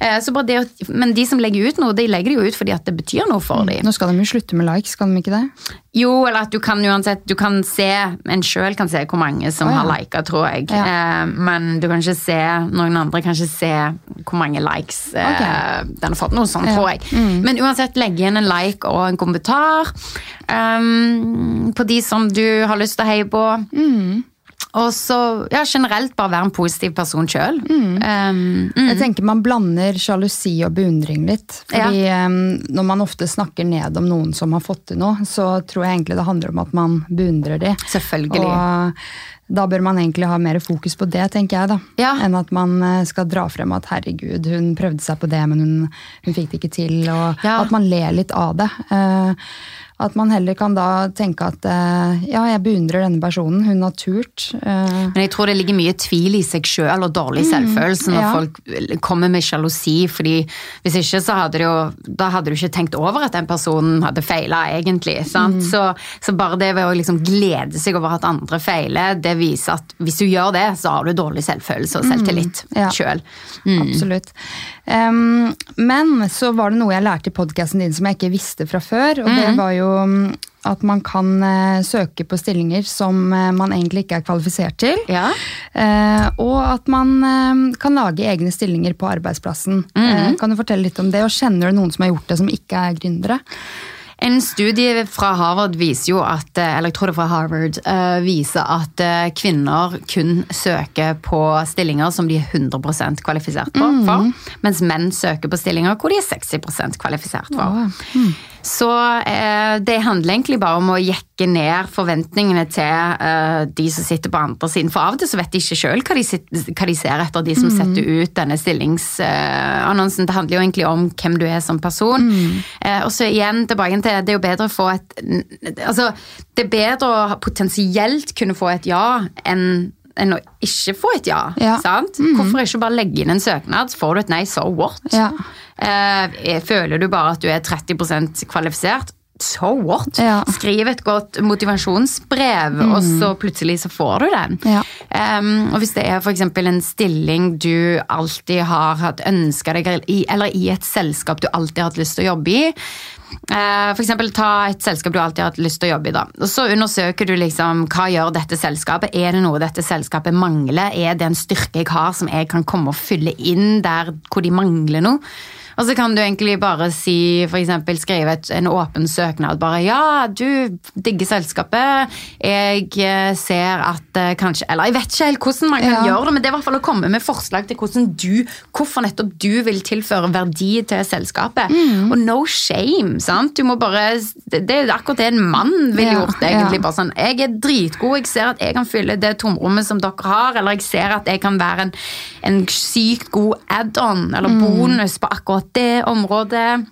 Eh, så bare det, men de som legger ut noe, de legger det jo ut fordi at det betyr noe for dem. Nå skal de jo slutte med likes, skal de ikke det? Jo, eller at du kan uansett Du kan se En sjøl kan se hvor mange som oh, ja. har lika, tror jeg. Ja. Eh, men du kan ikke se Noen andre kan ikke se hvor mange likes eh, okay. den har fått. Noe sånt, Ja. Mm. tror jeg. Men uansett, legge igjen en like og en kommentar um, på de som du har lyst til å heie på. Mm. Og så ja, generelt bare være en positiv person sjøl. Um, mm. Jeg tenker Man blander sjalusi og beundring litt. Fordi em, Når man ofte snakker ned om noen som har fått til noe, så tror jeg egentlig det handler om at man beundrer de. Selvfølgelig. Og da bør man egentlig ha mer fokus på det, tenker jeg. da. Ja. Enn at man eh, skal dra frem at herregud, hun prøvde seg på det, men hun, hun fikk det ikke til. Og Ja. at man ler litt av det. Eh, at man heller kan da tenke at eh, ja, jeg beundrer denne personen, hun har turt. eh, Men jeg tror det ligger mye tvil i seg sjøl og dårlig selvfølelse når Mm, ja. folk kommer med sjalusi. fordi hvis ikke så hadde du jo Da hadde du ikke tenkt over at den personen hadde feila, egentlig. sant? Mm. Så, så bare det ved å liksom glede seg over at andre feiler, det viser at hvis du gjør det, så har du dårlig selvfølelse og selvtillit Mm, ja. sjøl. Absolutt. Em, men så var det noe jeg lærte i podkasten din som jeg ikke visste fra før. Og det var jo mm, at man kan uh, søke på stillinger som uh, man egentlig ikke er kvalifisert til. Ja. Uh, og at man kan lage egne stillinger på arbeidsplassen. Eh, kan du fortelle litt om det, og kjenner du noen som har gjort det, som ikke er gründere? En studie fra Harvard viser jo at eh, eller jeg tror det fra Harvard, eh, viser at eh, kvinner kun søker på stillinger som de er 100 kvalifisert på, for, mens menn søker på stillinger hvor de er 60% kvalifisert for. Så eh, det handler egentlig bare om å jekke ned forventningene til eh, de som sitter på andre siden. For av og til så vet de ikke sjøl hva, de hva de ser etter, de som setter ut denne stillingsannonsen. det handler jo egentlig om hvem du er som person. Eh, og så igjen tilbake til det er jo bedre å få et Altså, det er bedre å potensielt kunne få et ja enn enn å ikke få et ja. Ja. sant? Hvorfor ikke bare legge inn en søknad, får du et nei, so what? Ja. Eh, føler du bare at du er 30% kvalifisert? So what? Ja. Skriv et godt motivasjonsbrev, og så plutselig så får du den. Ja. Um, og hvis det er eksempel en stilling du alltid har hatt ønska deg i, eller i et selskap du alltid har hatt lyst til å jobbe i, eh, for eksempel ta et selskap du alltid har hatt lyst til å jobbe i, da. Og så undersøker du liksom hva gjør dette selskapet. Er det noe dette selskapet mangler? Er det en styrke jeg har som jeg kan komme og fylle inn der hvor de mangler noe? Og så kan du egentlig bare si, for eksempel skrive et, en åpen søknad. Bare ja, du digger selskapet. Jeg eh, ser at eh, kanskje Eller jeg vet ikke helt hvordan man kan Ja. gjøre det, men det er i hvert fall å komme med forslag til hvordan du, hvorfor nettopp du vil tilføre verdi til selskapet. Mm. Og no shame, sant. Du må bare Det det er akkurat det en mann ville Ja, gjort, egentlig. ja. Bare sånn, jeg er dritgod, jeg ser at jeg kan fylle det tomrommet som dere har, eller jeg ser at jeg kan være en, en sykt god add-on eller Mm. bonus på akkurat det området.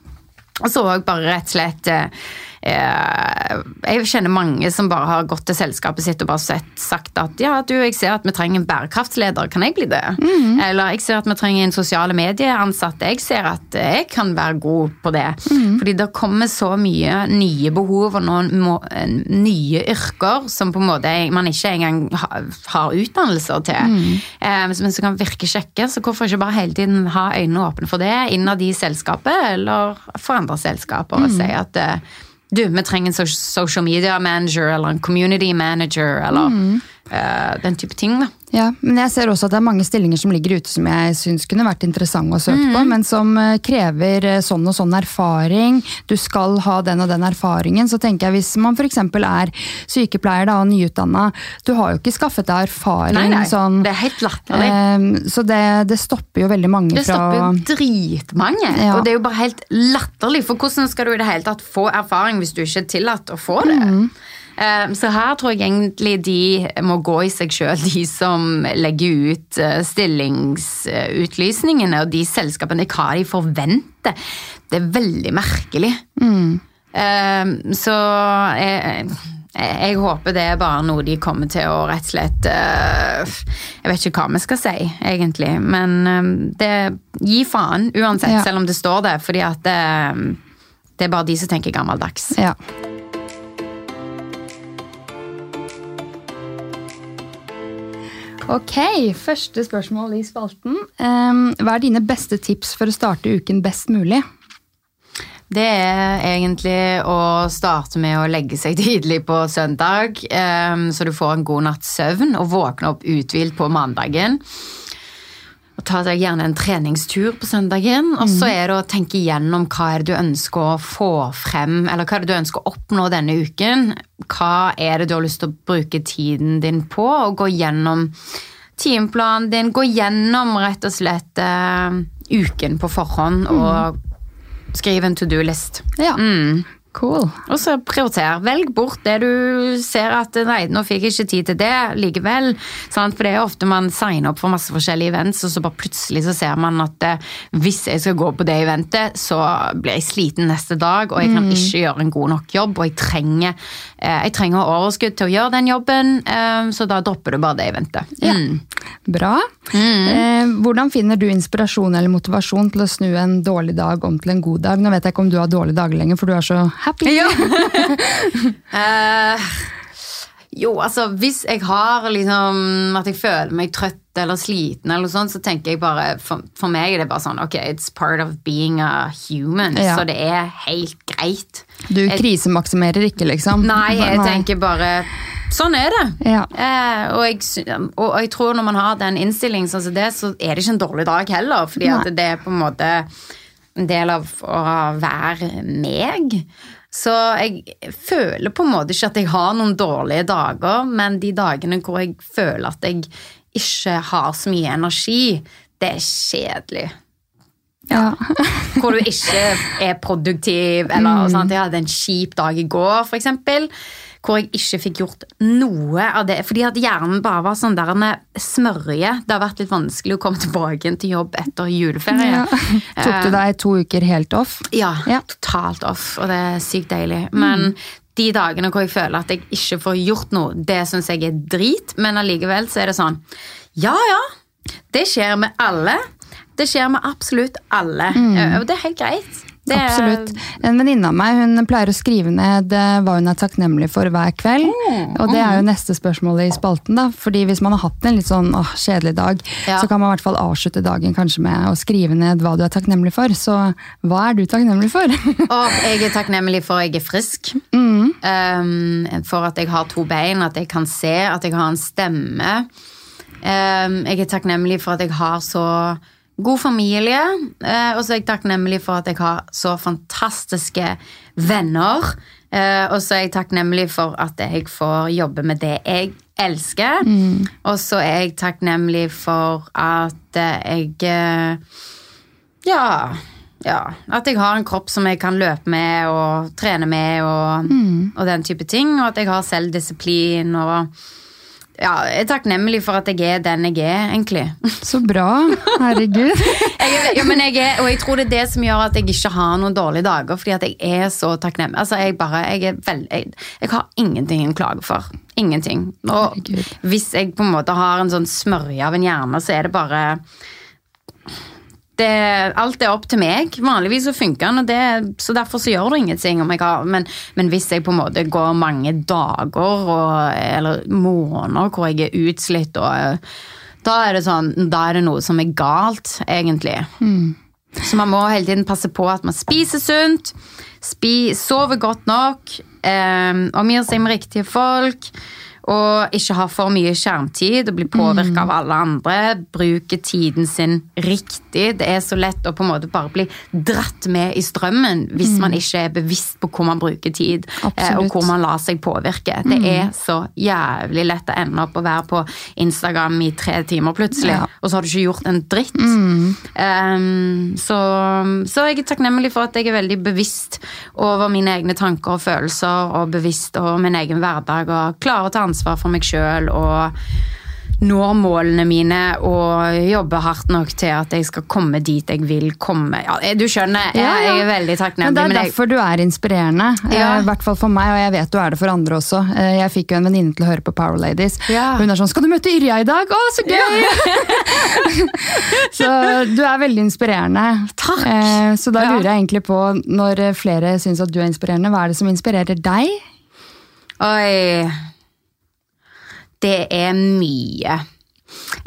Og så òg bare rett og slett eh, Jeg kjenner mange som bare har gått til selskapet sitt og bare sett, sagt at ja, du, jeg ser at vi trenger en bærekraftsleder, kan jeg bli det? Mm. Eller jeg ser at vi trenger en sosiale medieansatt, jeg ser at jeg kan være god på det. Mm. Fordi det kommer så mye nye behov og noen må, eh, nye yrker som på en måte man ikke engang har utdannelser til. Mm. Eh, men som kan virke kjekke, så hvorfor ikke bare hele tiden ha øynene åpne for det innad i selskapet, eller for andre selskaper, og si at eh, du, vi trenger en social media manager eller en community manager eller eh, den type ting. da. Ja, men jeg ser også at det er mange stillinger som ligger ute som jeg syns kunne vært interessante å søke på, men som eh, krever eh, sånn og sånn erfaring. Du skal ha den og den erfaringen. Så tenker jeg hvis man f.eks. er sykepleier da, og nyutdanna, du har jo ikke skaffet deg erfaring Nei, nei, sånn det er helt latterlig. eh, Så det, det stopper jo veldig mange fra Det fra stopper jo dritmange. Ja. Og det er jo bare helt latterlig. For hvordan skal du i det hele tatt få erfaring hvis du ikke er tillatt å få det? Eh, Så her tror jeg egentlig de må gå i seg sjøl, de som legger ut eh, stillingsutlysningene og de selskapene, hva de forventer. Det er veldig merkelig. Mm. Så jeg, jeg håper det er bare noe de kommer til å rett og slett eh, Jeg vet ikke hva vi skal si, egentlig. Men eh, det, gi faen uansett, Ja. selv om det står det. Fordi at det, det er bare de som tenker gammeldags. Ja. Ok, første spørsmål i spalten. Ehm, hva er dine beste tips for å starte uken best mulig? Det er egentlig å starte med å legge seg tidlig på søndag, eh, så du får en god natts søvn og våkne opp uthvilt på mandagen. Og ta deg gjerne en treningstur på søndagen. Og så er det å tenke igjennom hva er det du ønsker å få frem, eller hva er det du ønsker å oppnå denne uken. Hva er det du har lyst til å bruke tiden din på, og gå gjennom timeplanen din. Gå gjennom rett og slett uh, uken på forhånd, og skriv en to do-list. Ja, Mm. Cool. Og så prioriter. Velg bort det du ser at nei, nå fikk jeg ikke tid til det likevel. Sant? For det er ofte man signer opp for masse forskjellige events, og så bare plutselig så ser man at eh, hvis jeg skal gå på det eventet, så blir jeg sliten neste dag, og jeg kan ikke gjøre en god nok jobb, og jeg trenger, eh, jeg trenger overskudd til å gjøre den jobben, eh, så da dropper du bare det eventet. Mm. Bra. Eh, hvordan finner du inspirasjon eller motivasjon til å snu en dårlig dag om til en god dag? Nå vet jeg ikke om du har dårlige dager lenger, for du er så happy. Ja. uh, jo, altså hvis jeg har liksom At jeg føler meg trøtt eller sliten, eller sånt, så tenker jeg bare for, for meg er det bare sånn Ok, it's part of being a human, Ja. så det er helt greit. Du krisemaksimerer ikke, liksom? Nei, jeg tenker bare Sånn er det. Ja. Eh, og, jeg, og jeg tror når man har den innstillingen sånn som det, så er det ikke en dårlig dag heller. Fordi det er på en måte en del av å være meg. Så jeg føler på en måte ikke at jeg har noen dårlige dager, men de dagene hvor jeg føler at jeg ikke har så mye energi, det er kjedelig. Ja. Hvor du ikke er produktiv, eller sånn at jeg hadde en kjip dag i går, for eksempel. Hvor jeg ikke fikk gjort noe av det. Fordi at hjernen bare var sånn der en smørje. Det har vært litt vanskelig å komme tilbake til jobb etter juleferie. Ja. Tok du deg to uker helt off? Ja, Ja. totalt off, og det er sykt deilig. Men de dagene hvor jeg føler at jeg ikke får gjort noe, det syns jeg er drit, men allikevel så er det sånn Ja, ja, det skjer med alle. Det skjer med absolutt alle. Og det er helt greit. Det Absolutt. En venninne av meg hun pleier å skrive ned eh, hva hun er takknemlig for hver kveld. Mm. Og det er jo neste spørsmål i spalten. da. Fordi hvis man har hatt en litt sånn åh, kjedelig dag, Ja. så kan man i hvert fall avslutte dagen kanskje med å skrive ned hva du er takknemlig for. Så hva er du takknemlig for? Og jeg er takknemlig for at jeg er frisk. Um, for at jeg har to bein, at jeg kan se, at jeg har en stemme. Um, jeg er takknemlig for at jeg har så god familie. Uh, og så er jeg takknemlig for at jeg har så fantastiske venner. Uh, og så er jeg takknemlig for at jeg får jobbe med det jeg elsker. Og så er jeg takknemlig for at jeg uh, ja, ja. At jeg har en kropp som jeg kan løpe med og trene med og, og den type ting. Og at jeg har selvdisiplin og ja, Jeg er takknemlig for at jeg er den jeg er, egentlig. Så bra. Herregud. Jeg ja, men jeg er, og jeg tror det er det som gjør at jeg ikke har noen dårlige dager. Fordi at jeg er så takknemlig. Altså, jeg bare, jeg er veld, jeg, jeg har ingenting å klage for. Ingenting. Og Herregud. hvis jeg på en måte har en sånn smørje av en hjerne, så er det bare det, alt er opp til meg. Vanligvis så funker den, og det, så derfor så gjør det ingenting. om jeg har, men, men hvis jeg på en måte går mange dager og, eller måneder hvor jeg er utslitt, og, da, er det sånn, da er det noe som er galt, egentlig. Så man må hele tiden passe på at man spiser sunt, spi, sover godt nok, eh, omgir seg med riktige folk. Og ikke ha for mye skjermtid og bli påvirka av alle andre. Bruke tiden sin riktig. Det er så lett å på en måte bare bli dratt med i strømmen hvis man ikke er bevisst på hvor man bruker tid, Absolutt. og hvor man lar seg påvirke. Det er så jævlig lett å ende opp å være på Instagram i tre timer plutselig, Ja. og så har du ikke gjort en dritt. Um, så, så jeg er takknemlig for at jeg er veldig bevisst over mine egne tanker og følelser, og bevisst over min egen hverdag, og klarer å ta ansvar for meg sjøl. Og når målene mine og jobber hardt nok til at jeg skal komme dit jeg vil komme. Ja, du skjønner, jeg, Ja, ja. jeg er veldig Men det er men jeg- derfor du er inspirerende. Eh, I hvert fall for meg, og jeg vet du er det for andre også. Eh, Jeg fikk jo en venninne til å høre på Power Ladies. Hun er sånn 'Skal du møte Yrja i dag?' Å, så gøy! så du er veldig inspirerende. Takk. Eh, Så da lurer jeg egentlig på, når flere syns at du er inspirerende, hva er det som inspirerer deg? Oi Det er mye.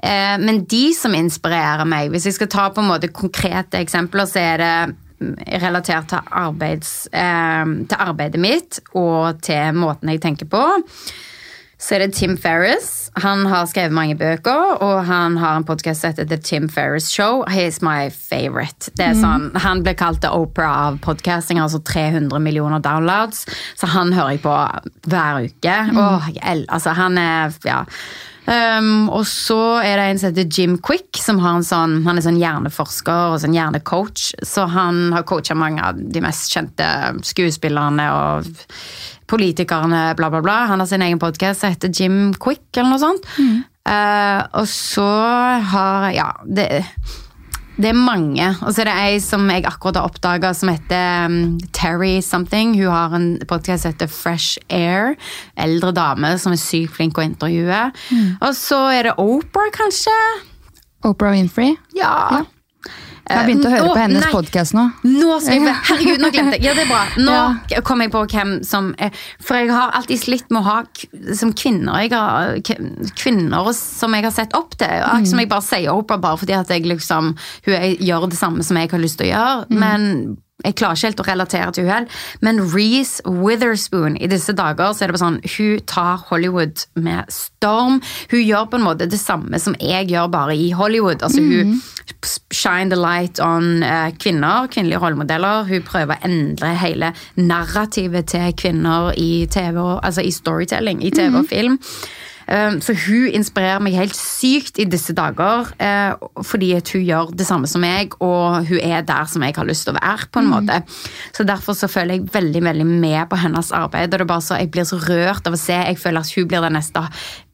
Eh, men de som inspirerer meg, hvis jeg skal ta på en måte konkrete eksempler, så er det mm, relatert til, arbeids, eh, til arbeidet mitt og til måten jeg tenker på. Så er det Tim Ferris. Han har skrevet mange bøker, og han har en podkast som heter The Tim Ferris Show. He's my favorite. Det er sånn, Han ble kalt The Opera av podcasting, altså 300 millioner downloads. Så han hører jeg på hver uke. Åh, jeg altså han er Ja. Um, og så er det en som heter Jim Quick, som har en sånn, han er sånn hjerneforsker og sånn hjernecoach. Så han har coacha mange av de mest kjente skuespillerne og politikerne, bla, bla, bla. Han har sin egen podkast som heter Jim Quick, eller noe sånt. Eh, og så har Ja, det det er mange. Og så er det ei som jeg akkurat har oppdaga, som heter um, Terry something. Hun har en podkast som heter Fresh Air. Eldre dame som er sykt flink å intervjue. Og så er det Oprah, kanskje. Oprah Winfrey? Ja. Ja. Jeg har begynt å høre Å, på hennes podkast nå. Nå skal jeg Herregud, nå glemte jeg. Ja, det er bra. Nå kom jeg på hvem som er For jeg har alltid slitt med å ha som kvinner jeg har, Kvinner som jeg har sett opp til. Mm. Som jeg bare sier Oprah bare fordi at jeg liksom Hun gjør det samme som jeg har lyst til å gjøre. Men jeg klarer ikke helt å relatere til henne. Men Reece Witherspoon i disse dager så er det bare sånn Hun tar Hollywood med storm. Hun gjør på en måte det samme som jeg gjør, bare i Hollywood. Altså Hun shine the light on eh, kvinner, kvinnelige rollemodeller. Hun prøver å endre hele narrativet til kvinner i TV, altså i storytelling, i TV og film. Um, så hun inspirerer meg helt sykt i disse dager, eh, fordi hun gjør det samme som meg, og hun er der som jeg har lyst til å være, på en måte. Så derfor så føler jeg veldig veldig med på hennes arbeid, og det er bare så, jeg blir så rørt av å se. Jeg føler at hun blir den neste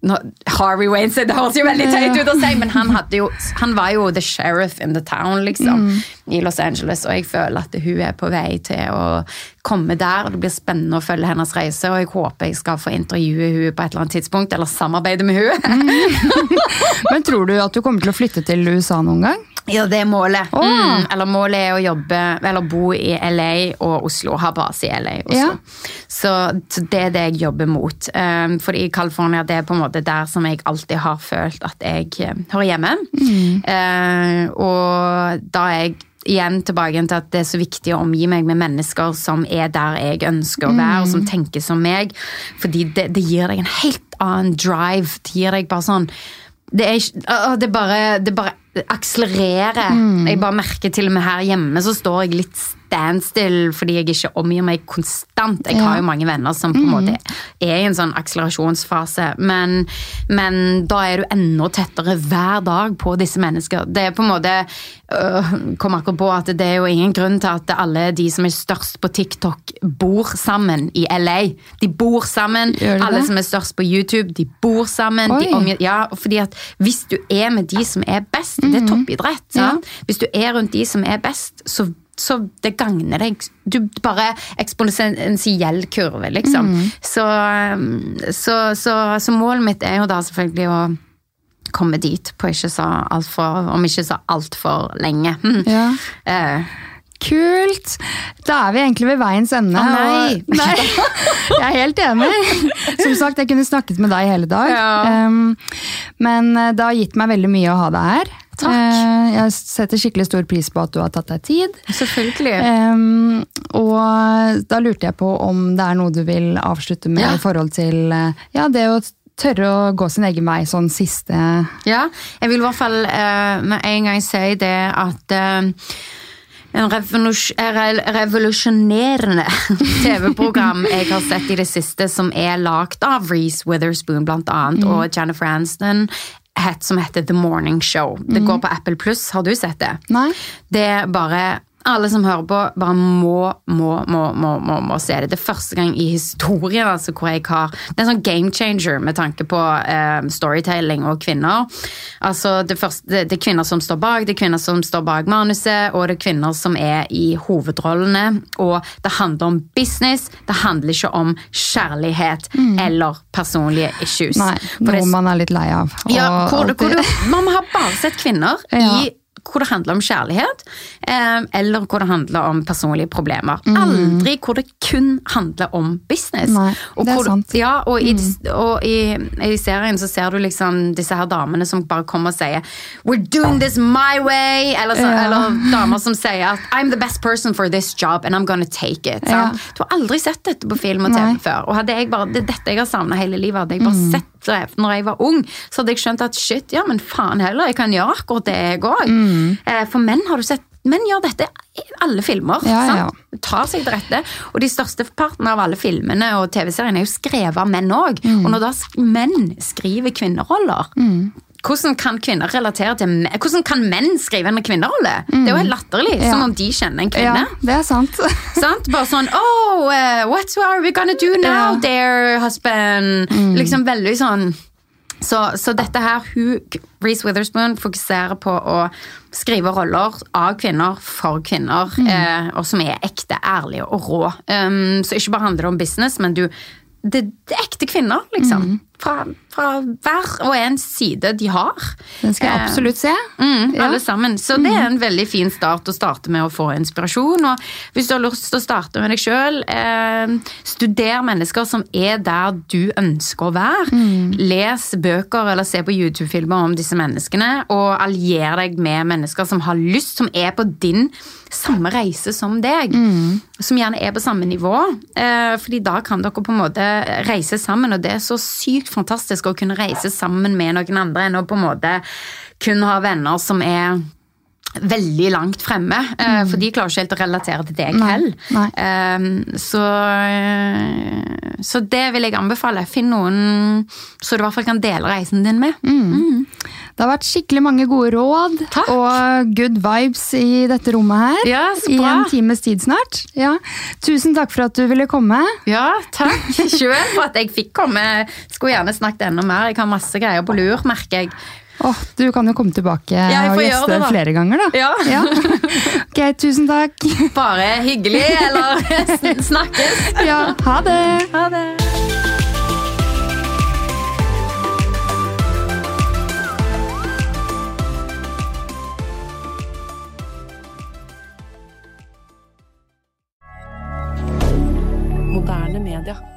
nå, Harvey Wayne, det høres jo veldig teit ut å si, men han, jo, han var jo the sheriff in the town, liksom, i Los Angeles, og jeg føler at hun er på vei til å komme der, og det blir spennende å følge hennes reise, og jeg håper jeg skal få intervjue hun på et eller annet tidspunkt, eller samarbeide med hun. Men tror du at du kommer til å flytte til USA noen gang? Ja, det er målet. Oh. Mm, eller målet er å jobbe, eller bo i LA og Oslo. Ha base i LA og Oslo. Ja. Så, så det er det jeg jobber mot. Um, fordi i California det er på en måte der som jeg alltid har følt at jeg eh, hører hjemme. Eh, og da er jeg igjen tilbake til at det er så viktig å omgi meg med mennesker som er der jeg ønsker å være, og som tenker som meg. Fordi det, det gir deg en helt annen drive. Det gir deg bare sånn det, er, det bare, det bare akselererer. Jeg bare merker til og med her hjemme så står jeg litt standstill fordi jeg ikke omgir meg konstant. Jeg har jo mange venner som på en måte er i en sånn akselerasjonsfase, men, men da er du enda tettere hver dag på disse mennesker. Det er på en måte øh, Kom akkurat på at det er jo ingen grunn til at alle de som er størst på TikTok, bor sammen i LA. De bor sammen. De Alle det? som er størst på YouTube, de bor sammen. De omgir, ja, fordi at Hvis du er med de som er best, det er toppidrett. Ja. Hvis du er rundt de som er best, så, så det gagner deg. Du bare eksponentiell kurve, liksom. Så, um, så, så, så målet mitt er jo da selvfølgelig å komme dit på ikke så altfor Om ikke så altfor lenge. Ja. uh, Kult! Da er vi egentlig ved veiens ende. Å, nei. og- nei. Jeg er helt enig. Som sagt, jeg kunne snakket med deg hele dag. Ja. Um, men eh, det har gitt meg veldig mye å ha deg her. Takk. Eh, Jeg setter skikkelig stor pris på at du har tatt deg tid. selvfølgelig. Um, og da lurte jeg på om det er noe du vil avslutte med Ja. i forhold til eh, ja, det å tørre å gå sin egen vei sånn siste Ja, jeg vil i hvert fall uh, med en gang si det at uh, en revolus- revolusjonerende TV-program jeg har sett i det siste, som er lagd av Reece Witherspoon blant annet, og Jennifer Aniston, het, som heter The Morning Show. Det går på Apple Pluss, har du sett det? Nei? Det er bare alle som hører på, bare må, må, må, må, må, må se det. Det er første gang i historien altså, hvor jeg har Det er en sånn game changer med tanke på eh, storytelling og kvinner. Altså, det, første, det, det, er kvinner som står bak, det er kvinner som står bak manuset, og det er kvinner som er i hovedrollene. Og det handler om business, det handler ikke om kjærlighet mm. eller personlige issues. Nei, noe man er litt lei av. Ja, hvor, hvor du, man har bare sett kvinner ja. i hvor det handler om kjærlighet, eh, eller hvor det handler om personlige problemer. Mm. Aldri hvor det kun handler om business. Nei, det er sant. Ja, og, i, mm. og i, i, serien så ser du liksom disse her damene som bare kommer og sier We're doing this my way! Eller, så, ja. eller damer som sier at I'm the best person for this job and I'm gonna take it. Ja. Du har aldri sett dette på film og TV Nei. før. Og hadde jeg bare, det er dette jeg har savna hele livet. Hadde jeg bare mm. sett det når jeg var ung, så hadde jeg skjønt at shit, ja, men faen heller, jeg kan gjøre akkurat det, jeg òg. Mm. Eh, for menn har du sett Menn gjør dette i alle filmer. Ja, ja. Tar seg til rette. Og de største partene av alle filmene og TV-seriene er jo skrevet av menn òg. Mm. Og når da menn skriver kvinneroller mm. Hvordan kan kvinner relatere til menn? Hvordan kan menn skrive en kvinnerolle? Mm. Det er jo helt latterlig. Ja. Som om de kjenner en kvinne. Ja, det er sant. sant? Bare sånn Oh, uh, what are we gonna do now, ja. dear husband? Mm. Liksom veldig sånn så, så, dette her, hun, Reece Witherspoon fokuserer på å skrive roller av kvinner for kvinner, mm. eh, og som er ekte, ærlige og rå. Um, så ikke bare handler det om business, men du det, det er ekte kvinner, liksom. Fra, fra, hver og en side de har. Den skal jeg absolutt se. Mm, ja. Alle sammen. Så det er en veldig fin start å starte med å få inspirasjon. Og hvis du har lyst til å starte med deg sjøl, eh, studer mennesker som er der du ønsker å være. Mm. Les bøker eller se på YouTube-filmer om disse menneskene, og allier deg med mennesker som har lyst, som er på din samme reise som deg. Mm. Som gjerne er på samme nivå. Eh, fordi da kan dere på en måte reise sammen, og det er så sykt fantastisk å kunne reise sammen med noen andre enn å på en måte kun ha venner som er veldig langt fremme. Eh, mm. For de klarer ikke helt å relatere til deg heller. Um, så, så det vil jeg anbefale. Finn noen så du i hvert fall kan dele reisen din med. Mm. Mm. Det har vært skikkelig mange gode råd Takk. og good vibes i dette rommet her. Ja. I en times tid snart. Ja. Tusen takk for at du ville komme. Ja, takk sjøl for at jeg fikk komme. Skulle gjerne snakket enda mer. Jeg har masse greier på lur, merker jeg. Oh, du kan jo komme tilbake og gjeste det, flere ganger, da. Ja. ja. Ok, tusen takk. Bare hyggelig, eller snakkes. Ja, ha det. Ha det. media.